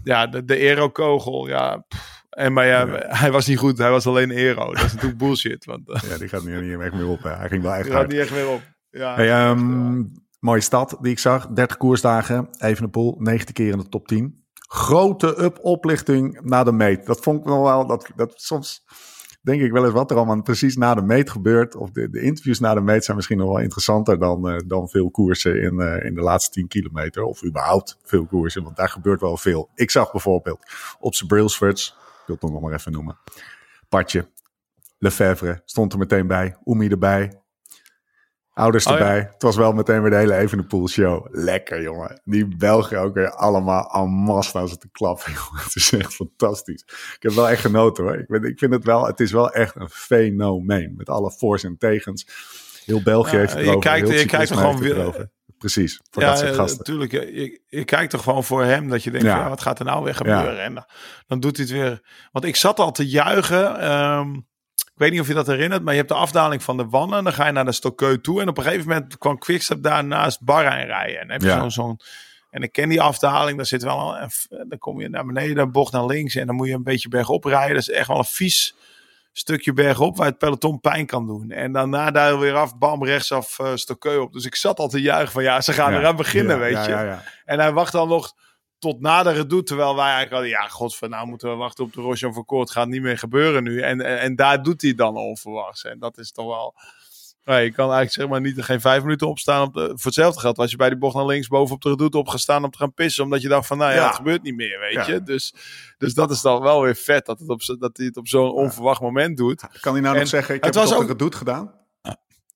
ja, de, de aero-kogel, ja. pff. En maar ja, hij was niet goed. Hij was alleen aero. Dat is natuurlijk bullshit. Want eh, Ja, die gaat nu niet echt meer op. Hè. Hij ging wel echt die gaat niet echt meer op. Ja, Hey, ehm, mooie stad die ik zag. 30 koersdagen. Evenepoel. 19 keer in de top 10. Grote up oplichting na de meet. Dat vond ik nog wel. Dat, dat soms denk ik wel eens wat er allemaal precies na de meet gebeurt. Of de, de interviews na de meet zijn misschien nog wel interessanter dan, eh, dan veel koersen in, eh, in de laatste 10 kilometer. Of überhaupt veel koersen. Want daar gebeurt wel veel. Ik zag bijvoorbeeld op zijn Brailsfords. Ik wil het nog maar even noemen. Partje. Lefevre stond er meteen bij. Oemi erbij. Ouders Oh, ja. erbij. Het was wel meteen weer de hele Evenepoel show. Lekker, jongen. Die Belgen ook weer allemaal en masse staan ze te klappen. *laughs* jongen. Het is echt fantastisch. Ik heb wel echt genoten hoor. Ik, vind- ik vind het wel, het is wel echt een fenomeen. Met alle voor's en tegens. Heel België Ja, heeft het je erover. kijkt- heel je kijkt er gewoon weer- erover. Precies, voor ja, dat soort eh, gasten. natuurlijk. Je, kijkt toch gewoon voor hem dat je denkt, Ja. wat gaat er nou weer gebeuren? En dan, dan doet hij het weer. Want ik zat al te juichen. ehm, ik weet niet of je dat herinnert, maar je hebt de afdaling van de Wannen. Dan ga je naar de Stokkeu toe. En op een gegeven moment kwam Quickstep daar naast Bahrein rijden. En dan heb je Ja. zo'n... en ik ken die afdaling, daar zit wel een, dan kom je naar beneden, een bocht naar links en dan moet je een beetje bergop rijden. Dat is echt wel een vies stukje bergop waar het peloton pijn kan doen. En daarna daar weer af, bam, rechtsaf uh, Stokkeu op. Dus ik zat al te juichen van ja, ze gaan Ja, eraan beginnen, ja, weet ja, je. ja, ja. En hij wacht dan nog tot na de redoute, terwijl wij eigenlijk hadden, ja, godver, nou moeten we wachten op de Roche van Koort, gaat niet meer gebeuren nu. En, en, en daar doet hij dan onverwachts. En dat is toch wel... Nee, je kan eigenlijk zeg maar niet geen vijf minuten opstaan. Op de, voor hetzelfde geld was je bij die bocht naar links boven op de redoute opgestaan om te gaan pissen. Omdat je dacht van, nou ja, Ja. het gebeurt niet meer, weet Ja. je. Dus, dus dat is dan wel weer vet dat, het op, dat hij het op zo'n onverwacht moment doet. Kan hij nou nog En zeggen, ik het heb het was op ook- de redoute gedaan?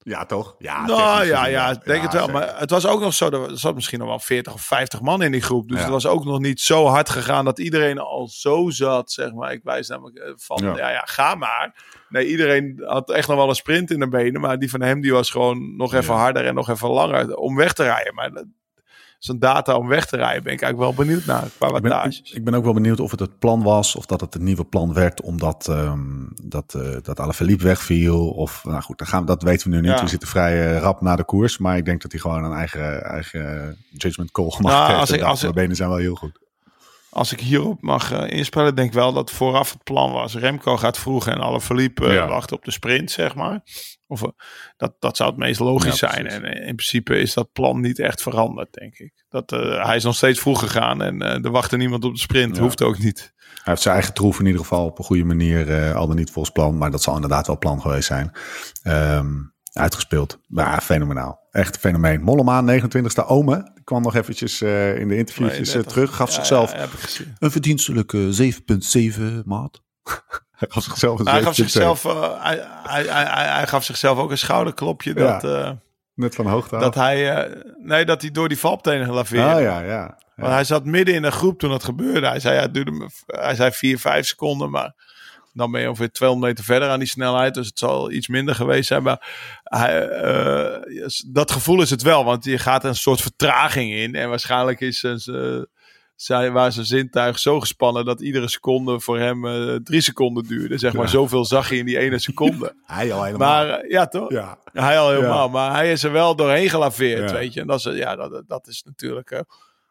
Ja, toch? Ja, Nou ja, ja, denk het wel. zeker. Maar het was ook nog zo, er zat misschien nog wel 40 of 50 man in die groep. Dus Ja. het was ook nog niet zo hard gegaan dat iedereen al zo zat, zeg maar. Ik wijs namelijk eh, van, Ja. ja. ja, ga maar. Nee, iedereen had echt nog wel een sprint in de benen. Maar die van hem, die was gewoon nog even harder en nog even langer om weg te rijden. Maar zo'n data om weg te rijden ben ik eigenlijk wel benieuwd naar, qua Ik ben, ik, ik ben ook wel benieuwd of het het plan was of dat het een nieuwe plan werd omdat ehm dat, eh dat Alaphilippe wegviel. Of nou goed, dat, gaan, we- dat weten we nu niet. Ja. We zitten vrij eh, rap na de koers. Maar ik denk dat hij gewoon een eigen, eigen judgment call gemaakt Nou, heeft. als ik- als ik- benen zijn wel heel goed. Als ik hierop mag eh, inspelen, denk ik wel dat vooraf het plan was. Remco gaat vroeg en alle verliep Ja. wachten op de sprint, zeg maar. Of, eh, dat, dat zou het meest logisch Ja, zijn. En eh, in principe is dat plan niet echt veranderd, denk ik. Dat, eh, hij is nog steeds vroeg gegaan en eh, er wachtte niemand op de sprint. Ja. Hoeft ook niet. Hij heeft zijn eigen troef in ieder geval op een goede manier, eh, al dan niet volgens plan. Maar dat zal inderdaad wel plan geweest zijn. Ehm, uitgespeeld. Ja, fenomenaal. Echt een fenomeen. Mollema, 29e Ome. Die kwam nog eventjes eh, in de interviewtjes 32. terug. Gaf Ja, zichzelf ja, heb ik gezien. een verdienstelijke 7,7 maat. Hij gaf zichzelf een Hij gaf 7,7. zichzelf, eh, hij, hij, hij, hij, gaf zichzelf ook een schouderklopje. Ja. Dat, eh, Net van hoogte af. dat, hij, eh, nee, dat hij door die valptenen laveerde. Ah ja, ja. Want hij zat midden in een groep toen dat gebeurde. Hij zei, ja, het duurde hij zei 4, 5 seconden, maar dan ben je ongeveer 200 meter verder aan die snelheid. Dus het zal iets minder geweest zijn. Maar hij, dat gevoel is het wel, want je gaat een soort vertraging in. En waarschijnlijk is zijn, zijn- zijn, waar zijn zintuig zo gespannen dat iedere seconde voor hem eh, drie seconden duurde. Zeg maar, Ja. zoveel zag je in die ene seconde. *laughs* Hij al helemaal. maar eh, ja, toch? ja. Hij al helemaal, Ja. maar hij is er wel doorheen gelaveerd, Ja. weet je. En dat is, ja, dat, dat is natuurlijk... eh,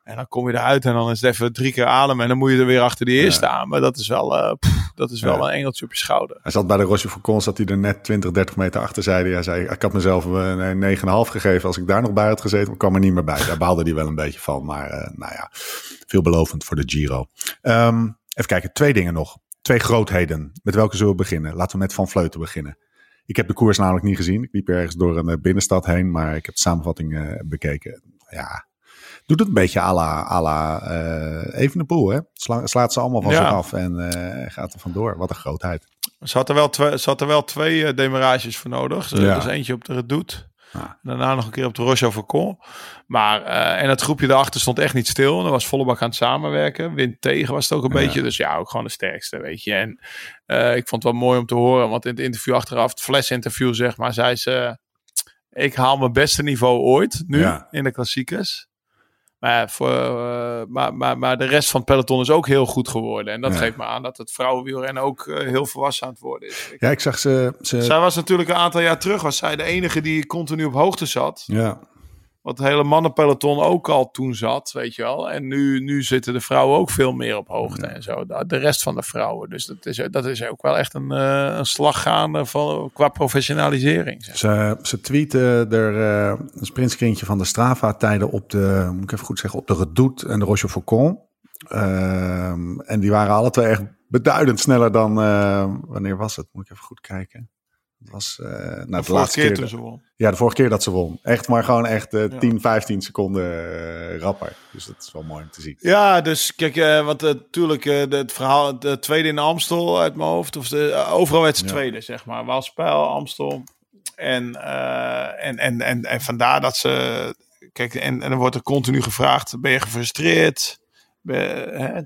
en dan kom je eruit en dan is het even drie keer ademen en dan moet je er weer achter die eerste aan. Maar dat is wel, eh, pff, dat is wel Ja. een engeltje op je schouder. Hij zat bij de Roche Faucon, zat hij er net 20, 30 meter achter, zei hij. Hij zei, ik had mezelf een een 9,5 gegeven. Als ik daar nog bij had gezeten, kwam er niet meer bij. Daar baalde hij wel een beetje van. Maar eh, nou ja, veelbelovend voor de Giro. Ehm, even kijken, twee dingen nog. Twee grootheden. Met welke zullen we beginnen? Laten we met Van Vleuten beginnen. Ik heb de koers namelijk niet gezien. Ik liep ergens door een eh, binnenstad heen, maar ik heb de samenvatting eh, bekeken. Ja, doet het een beetje à la, à la Evenepoel, hè? Sla, slaat ze allemaal van Ja. zich af en eh, gaat er vandoor. Wat een grootheid. Ze had er wel twee, ze had er wel twee eh, demarages voor nodig. Ja. Dus eentje op de Redoute. Ja. Daarna nog een keer op de Roche Faucon. Maar, en het groepje daarachter stond echt niet stil. Er was volle bak aan het samenwerken. Wind tegen was het ook een beetje. Dus ja, ook gewoon de sterkste, weet je. En ik vond het wel mooi om te horen. Want in het interview achteraf, het flesinterview zeg maar, zei ze... Ik haal mijn beste niveau ooit nu in de klassiekers. Maar, voor, eh, maar, maar, maar de rest van het peloton is ook heel goed geworden. En dat Ja. geeft me aan dat het vrouwenwielrennen ook eh, heel volwassen aan het worden is. Ik- Ja, ik zag ze. ze zij was natuurlijk een aantal jaar terug, was zij de enige die continu op hoogte zat. ja, Wat het hele mannenpeloton ook al toen zat, weet je wel. En nu, nu zitten de vrouwen ook veel meer op hoogte en zo. De rest van de vrouwen. Dus dat is, dat is ook wel echt een, eh, een slag gaande van, qua professionalisering. Zeg. ze, ze tweeten er eh, een sprintscreentje van de Strava-tijden op de, moet ik even goed zeggen, op de Redoute en de Roche Faucon. Ehm, en die waren alle twee echt beduidend sneller dan, eh, wanneer was het? Moet ik even goed kijken. Was, eh nou, de, laatste keer ze won. Ja, de vorige keer dat ze won. Echt, maar gewoon echt Ja. 10, 15 seconden eh, rapper. Dus dat is wel mooi om te zien. Ja, dus kijk, eh, want natuurlijk het verhaal, de tweede in Amstel uit mijn hoofd, of de, overal werd ze Ja. tweede, zeg maar. Waalspijl, Amstel. En, en, en, en, en vandaar dat ze, kijk, en, en dan wordt er continu gevraagd, ben je gefrustreerd? Ben, hè,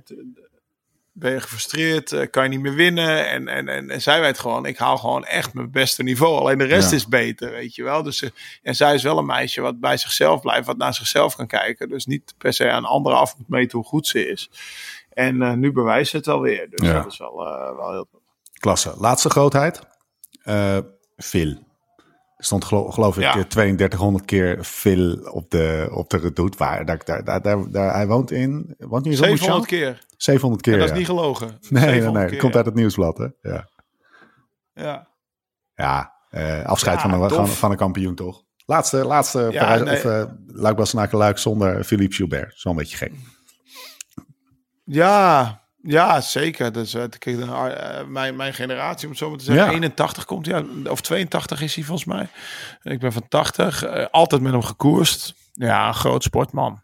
ben je gefrustreerd? Eh, Kan je niet meer winnen? En, en, en, en zij weet gewoon, ik haal gewoon echt mijn beste niveau. Alleen de rest Ja. is beter, weet je wel. Dus, ze- en zij is wel een meisje wat bij zichzelf blijft, wat naar zichzelf kan kijken. Dus niet per se aan anderen af moet meten hoe goed ze is. En eh, nu bewijst ze het alweer. Dus Ja. dat is wel, eh, wel heel Klasse. Laatste grootheid. Eh Phil. Stond gelo- geloof ik Ja. eh, 3200 keer Phil op de, op de redoute. Waar, daar, daar, daar, daar, daar- hij woont in... Woont in 700 Romoutian? keer. 700 keer, dat is niet gelogen. Nee, nee, 700 nee. Keer, komt uit het nieuwsblad, hè? Ja, Ja. ja eh, afscheid van, een, van, van een kampioen, toch? Laatste, laatste Ja, Parijs, nee. of uh, Luik zonder Philippe Gilbert. Zo'n beetje gek. Ja, ja, zeker. Dus, eh, kijk, eh, mijn, mijn generatie, om het zo maar te zeggen, Ja. 81 komt hij uit, of 82 is hij volgens mij. Ik ben van 80, eh, altijd met hem gekoerst. Ja, een groot sportman.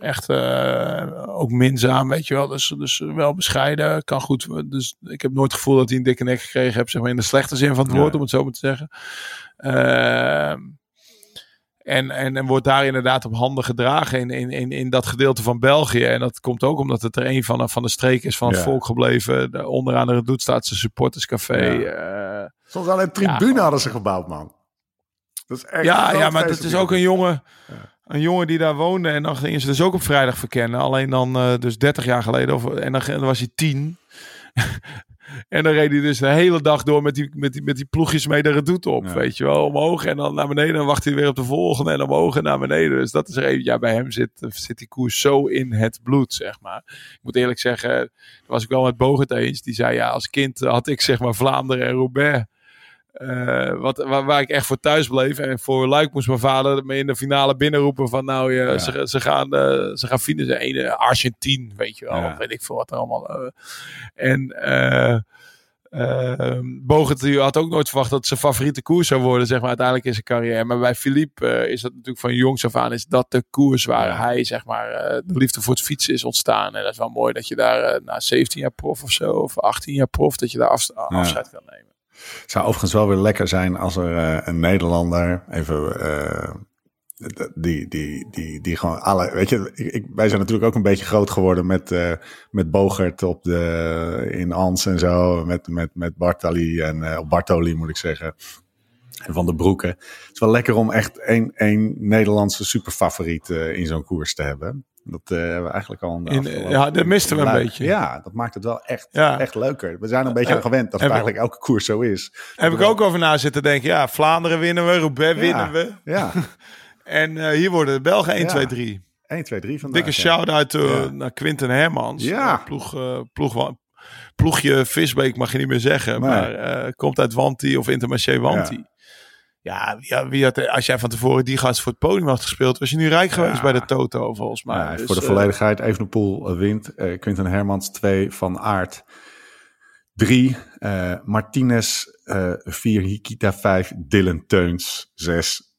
Echt ook minzaam, weet je wel. Dus, dus wel bescheiden, kan goed. Dus ik heb nooit het gevoel dat hij een dikke nek gekregen heeft, zeg maar in de slechte zin van het woord, Ja. om het zo maar te zeggen. En, en, en wordt daar inderdaad op handen gedragen in, in, in, in dat gedeelte van België. En dat komt ook omdat het er een van, de- van de streek is van het Ja. volk gebleven. De, onderaan de zijn supporterscafé. Ja. eh, Soms alleen een tribune Ja, hadden ze gebouwd, man. Dat is echt ja, ja, maar het is ook een jongen, een jongen die daar woonde. En dan gingen ze dus ook op vrijdag verkennen. Alleen dan eh, dus 30 jaar geleden. Of, en dan, dan was hij 10. En dan reed hij dus de hele dag door met die, met die, met die ploegjes mee de redoute op. Ja. Weet je wel, omhoog en dan naar beneden. En dan wacht hij weer op de volgende en omhoog en naar beneden. Dus dat is er even, ja, bij hem zit, zit die koers zo in het bloed, zeg maar. Ik moet eerlijk zeggen, daar was ik wel met Bogert eens. Die zei, ja, als kind had ik zeg maar Vlaanderen en Roubaix. Eh, wat, waar, waar ik echt voor thuis bleef. En voor Luik moest mijn vader me in de finale binnenroepen van nou, je, Ja. ze, ze gaan, eh ze gaan finishen. Ene Argentine, weet je wel. Ja. Weet ik veel wat er allemaal. eh. en eh, Bogert had ook nooit verwacht dat het zijn favoriete koers zou worden, zeg maar, uiteindelijk in zijn carrière. Maar bij Philippe is dat natuurlijk van jongs af aan, is dat de koers waar hij, zeg maar, de liefde voor het fietsen is ontstaan. En dat is wel mooi dat je daar na 17 jaar prof of zo, of 18 jaar prof, dat je daar afs- afscheid kan nemen. Zou overigens wel weer lekker zijn als er eh, een Nederlander even. eh, die, die, die, die gewoon alle. Weet je, ik, wij zijn natuurlijk ook een beetje groot geworden met, eh met Bogert op de, in Ans en zo. Met, met, met Bartali en Bartoli moet ik zeggen. En Van de Broeken. Het is wel lekker om echt één, één Nederlandse superfavoriet in zo'n koers te hebben. Dat eh, hebben we eigenlijk al. In- afgelopen- ja, dat misten we een Luik. beetje. Ja, dat maakt het wel echt, Ja. echt leuker. We zijn een beetje En- aan gewend dat het eigenlijk elke koers zo is. Heb ik ook over na zitten denken. Ja, Vlaanderen winnen we, Roubaix winnen we. Ja, *laughs* En eh, hier worden de Belgen 1, Ja. 2, 3. 1, 2, 3 vandaag. Dikke shout-out eh, naar Quinten Hermans. Ja. Eh, ploeg, eh, ploeg, ploegje Visbeek mag je niet meer zeggen. Nee. Maar eh, komt uit Wanti of Intermarché Wanti. Ja, ja, wie had, als jij van tevoren die gast voor het podium had gespeeld, was je nu rijk geweest bij de Toto volgens mij. Ja, Dus, voor de eh, volledigheid, Evenepoel eh, wint. eh Quinten Hermans 2, Van Aert 3, eh Martinez 4, Hikita 5, Dylan Teuns 6,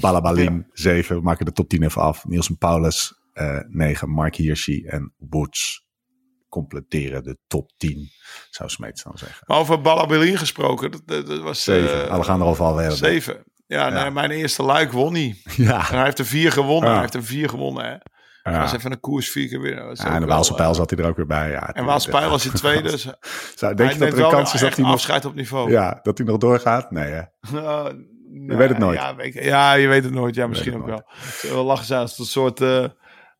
Balabalin 7. We maken de top 10 even af. Nielsen Paulus 9, Mark Hirschi en Woods completeren de top 10, zou Smeets dan zeggen. maar over Ballabellin gesproken, dat, dat, dat was... 7, eh, we gaan er al van hebben. Zeven. Ja, nee, mijn eerste luik won hij. *laughs* Ja, En hij heeft er vier gewonnen. Ja. Hij heeft er vier gewonnen, hè. Hij ja. was even een koers vier keer winnen. Ja en de Waalse eh, pijl zat hij er ook weer bij. Ja, En Waalse pijl was hij tweede. *laughs* Dus Zou, denk je dat er een kans is dat hij nog, afscheid op niveau. ja, dat hij nog doorgaat? Nee, hè? Uh, *laughs* Je weet het nooit. Ja, weet ja, je weet het nooit. Ja, misschien ook nooit. wel. Wel lachen zijn als een soort, eh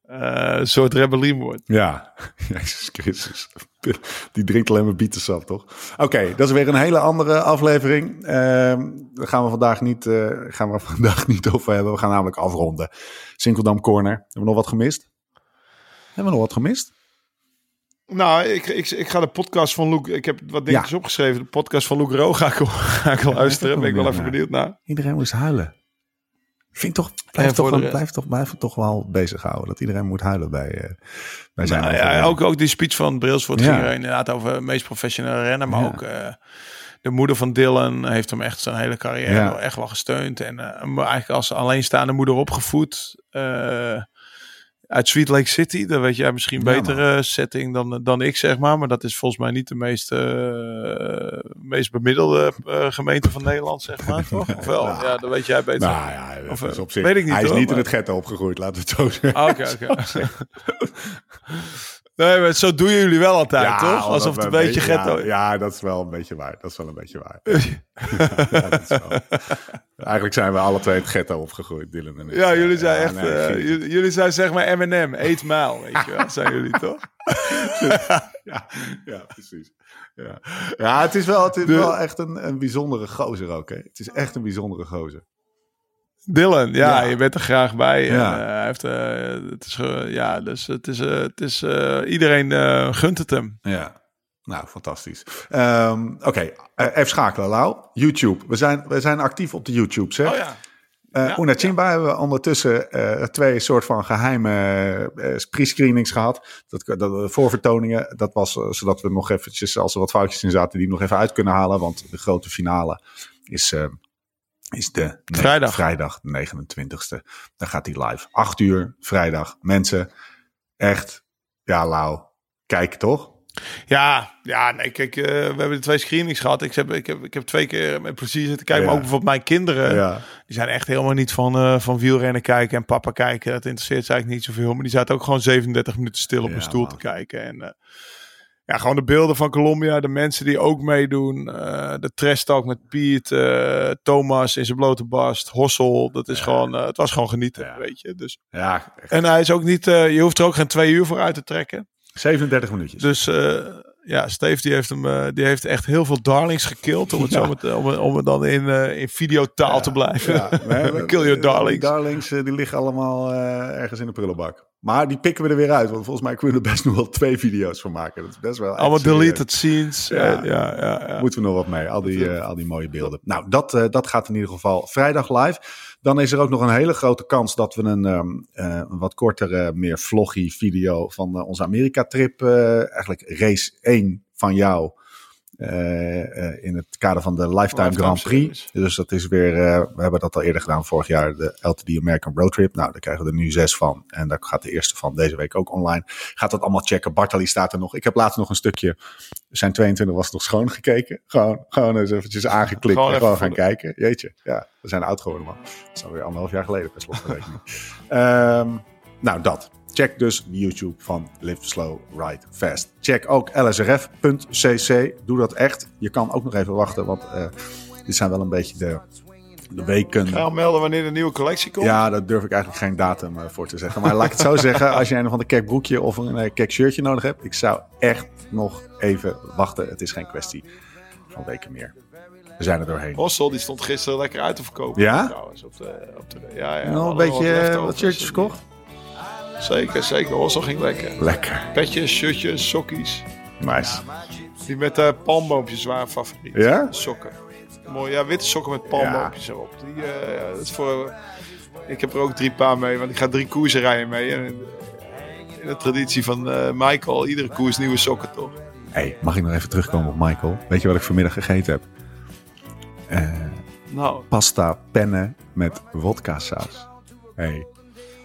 eh, soort rebellie wordt. Ja, *laughs* Jezus Christus. *laughs* Die drinkt alleen maar bietensap, toch? Oké, dat is weer een hele andere aflevering. Ehm daar gaan we, vandaag niet, eh, gaan we *laughs* vandaag niet over hebben. We gaan namelijk afronden. Sinkeldam Corner. Hebben we nog wat gemist? Hebben we nog wat gemist? Nou, ik, ik, ik ga de podcast van Luke... Ik heb wat dingetjes opgeschreven. De podcast van Luke Ro ga ik, ga ik luisteren. Ben ik wel even benieuwd naar. Iedereen moest huilen. Vind toch, blijf, toch, de blijf, toch, blijf toch wel bezighouden. Dat iedereen moet huilen bij, eh, bij zijn Nou, ja, ook, ook die speech van Brailsford Ja. ging er inderdaad over meest professionele rennen. Maar Ja. ook eh, de moeder van Dylan heeft hem echt zijn hele carrière echt wel gesteund. En eh, eigenlijk als alleenstaande moeder opgevoed. Eh, uit Sweet Lake City. Dan weet jij misschien Ja, betere setting dan, dan ik, zeg maar. Maar dat is volgens mij niet de meest, eh, meest bemiddelde eh, gemeente van Nederland, zeg maar. *laughs* Toch? Of wel? Nou, Ja, dat weet jij beter. Nou ja, Of, is eh, op zich, weet ik niet, hij is hoor, niet in het ghetto opgegroeid, laten we het zo zeggen. Ah, Oké, oké. *laughs* Nee, maar zo doen jullie wel altijd, toch? Alsof het een beetje ja, ghetto is. Ja, dat is wel een beetje waar. Dat is wel een beetje waar. *laughs* Ja, dat is wel- Eigenlijk zijn we alle twee het ghetto opgegroeid, Dylan en ik. Ja, jullie zijn Ja, echt... nee, eh, jullie, jullie zijn zeg maar M&M, eet mile, weet je wel. Zijn jullie toch? *laughs* ja, ja, precies. Ja. ja, het is wel, het is wel echt een, een bijzondere gozer ook. Hè. Het is echt een bijzondere gozer. Dylan, ja, Ja. je bent er graag bij. En, Ja. eh, hij heeft, eh, het is, ja, dus het is, eh, het is iedereen gunt het hem. Ja. Nou, fantastisch. Ehm, Oké, eh, even schakelen, Lau. YouTube. We zijn, we zijn actief op de YouTubes, hè? Oh ja. Eh Ja, Una Chimba hebben we ondertussen twee soort van geheime eh, pre-screenings gehad. Dat, dat, voorvertoningen, dat was zodat we nog eventjes, als er wat foutjes in zaten, die nog even uit kunnen halen. Want de grote finale is, eh, is de Vrijdag. vrijdag 29ste. Dan gaat hij live. 8 uur, vrijdag. Mensen, echt, ja, Lau, kijk toch? Ja, ja nee, kijk, eh, we hebben de twee screenings gehad. Ik heb, ik heb, ik heb twee keer met plezier zitten kijken. Ja. Maar ook bijvoorbeeld mijn kinderen. Ja. Die zijn echt helemaal niet van, eh, van wielrennen kijken en papa kijken. Dat interesseert ze eigenlijk niet zoveel. Maar die zaten ook gewoon 37 minuten stil op Ja, een stoel man. te kijken. En eh, ja, gewoon de beelden van Colombia. De mensen die ook meedoen. eh, de trash talk met Piet. eh, Thomas in zijn blote bast. Hossel. Dat is gewoon, eh, het was gewoon genieten, Ja. weet je. Dus, Ja, echt en hij is ook niet, je hoeft er ook geen twee uur voor uit te trekken. 37 minuutjes. Dus ja, Steve die heeft, hem, eh, die heeft echt heel veel darlings gekild. Om het, *laughs* Ja. zo met, om, om het dan in, eh, in videotaal te blijven. Ja, we *laughs* Kill your darlings. Die darlings eh, die liggen allemaal ergens in de prullenbak. Maar die pikken we er weer uit. Want volgens mij kunnen we er best nog wel twee video's van maken. Dat is best wel Allemaal deleted scenes. Ja. Ja, ja, ja, ja. Moeten we nog wat mee. Al die, al die mooie beelden. Nou, dat, dat gaat in ieder geval vrijdag live. Dan is er ook nog een hele grote kans dat we een, ehm, eh, wat kortere, meer vloggy video van eh, onze Amerika-trip, eh, eigenlijk race 1 van jou, eh, eh, in het kader van de Lifetime, Grand Prix. Dus dat is weer, eh, we hebben dat al eerder gedaan vorig jaar, de LTD American Road Trip. Nou, daar krijgen we er nu zes van. En daar gaat de eerste van deze week ook online. Gaat dat allemaal checken. Bartali staat er nog. Ik heb laatst nog een stukje, zijn 22 was het nog schoon gekeken. Gewoon, gewoon eens eventjes aangeklikt Gewoon en gewoon gaan de- kijken. Jeetje, ja, we zijn oud geworden man. Dat is alweer anderhalf jaar geleden per. Ehm, nou, dat. Check dus de YouTube van Live Slow Ride Fast. Check ook lsrf.cc. Doe dat echt. Je kan ook nog even wachten, want eh, dit zijn wel een beetje de, de weken. Ga je al melden wanneer de nieuwe collectie komt? Ja, daar durf ik eigenlijk geen datum eh, voor te zeggen. Maar laat ik het zo *laughs* zeggen. Als je een of ander kek broekje of een uh, kek shirtje nodig hebt. Ik zou echt nog even wachten. Het is geen kwestie van weken meer. We zijn er doorheen. Hossel, die stond gisteren lekker uit te verkopen. Ja? Trouwens, op de, op de, ja, ja, een beetje eh, wat shirtjes verkocht? Zeker, zeker. Hossel ging lekker. Lekker. Petjes, shirtjes, sokkies. Nice. Die met eh palmboompjes waren favoriet. Ja? Sokken. Mooi, ja, witte sokken met palmboompjes erop. Die, eh, ja, dat is voor, ik heb er ook drie paar mee, want ik ga drie koersen rijden mee. En in, de traditie van eh, Michael, iedere koers nieuwe sokken toch? Hey, mag ik nog even terugkomen op Michael? Weet je wat ik vanmiddag gegeten heb? Eh, Nou, pasta pennen met wodka saus. Hey.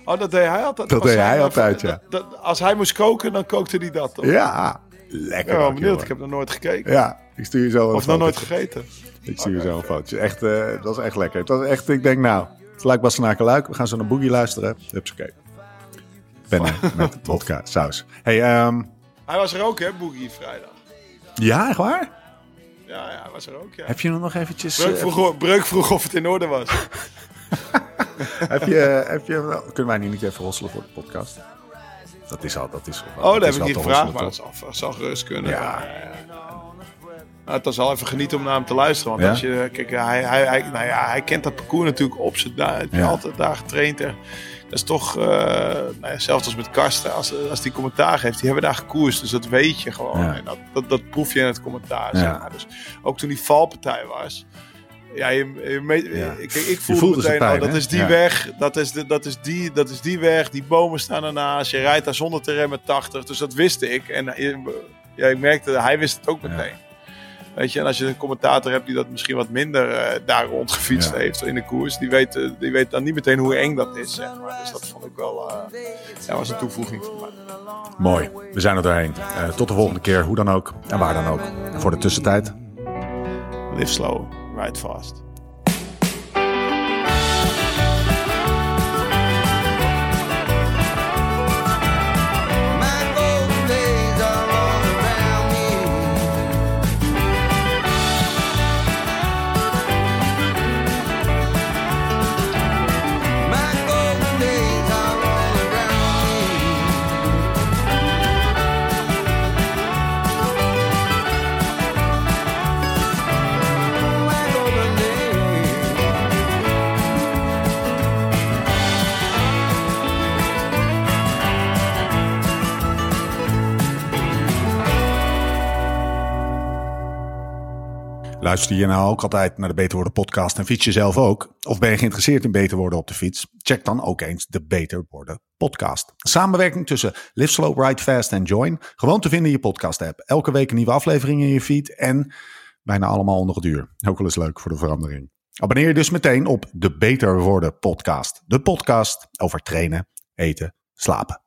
Oh, dat deed hij altijd. Dat was deed hij zijn- altijd, ja. dat- *laughs* dat- als hij moest koken, dan kookte hij dat toch? Ja, Ik lekker. ben wel ook, benieuwd, ik heb nog nooit gekeken. Ja, ik stuur je zo een of nog nooit gegeten. Ik stuur je zo een fotootje. Echt, eh, dat is echt lekker. Was echt, ik denk nou, het lijkt Bastenaken luik. We gaan zo naar Boogie luisteren. Hupsakee. Pennen *laughs* met vodka saus. Hey, ehm, Hij was er ook, hè, Boogie, vrijdag. ja, echt waar? Ja, ja, hij was er ook, ja. Heb je hem nog eventjes... Breuk eh, vroeg, Breuk vroeg of het in orde was. *laughs* *laughs* heb je, heb je, nou, kunnen wij nu niet even rosselen voor de podcast? Dat is al, dat is Oh, dat heb ik niet gevraagd, maar dat zal, zal gerust kunnen. Ja. Nou, het was wel even genieten om naar hem te luisteren. Want Ja? als je, kijk, hij, hij, hij, nou ja, hij kent dat parcours natuurlijk op zijn Hij heeft Ja. altijd daar getraind. En dat is toch, eh nou ja, zelfs als met Karsten, als, als die commentaar geeft, die hebben daar gekoerst. Dus dat weet je gewoon. Dat, dat, dat proef je in het commentaar. Ja. Zeg maar. Dus ook toen die valpartij was. Ja, je, je meet- Ja. Ik, ik voelde, zijn meteen, pijn, oh, dat is die Ja. weg, dat is, de, dat, is die, dat is die weg, die bomen staan ernaast, je rijdt daar zonder te remmen 80, dus dat wist ik. En eh, ja, ik merkte, hij wist het ook meteen. Weet je, en als je een commentator hebt die dat misschien wat minder eh, daar rondgefietst Ja. heeft in de koers, die weet, eh, die weet dan niet meteen hoe eng dat is, zeg maar. Dus dat vond ik wel, ja, was een toevoeging voor mij. Mooi, we zijn er doorheen. Tot de volgende keer, hoe dan ook en waar dan ook. En voor de tussentijd, Live slow, ride fast. Luister je nou ook altijd naar de Beter Worden podcast en fiets je zelf ook? Of ben je geïnteresseerd in beter worden op de fiets? Check dan ook eens de Beter Worden podcast. Samenwerking tussen Live Slow, Ride Fast en Join. Gewoon te vinden in je podcast app. Elke week een nieuwe aflevering in je feed en bijna allemaal onder het uur. Ook wel eens leuk voor de verandering. Abonneer je dus meteen op de Beter Worden podcast. De podcast over trainen, eten, slapen.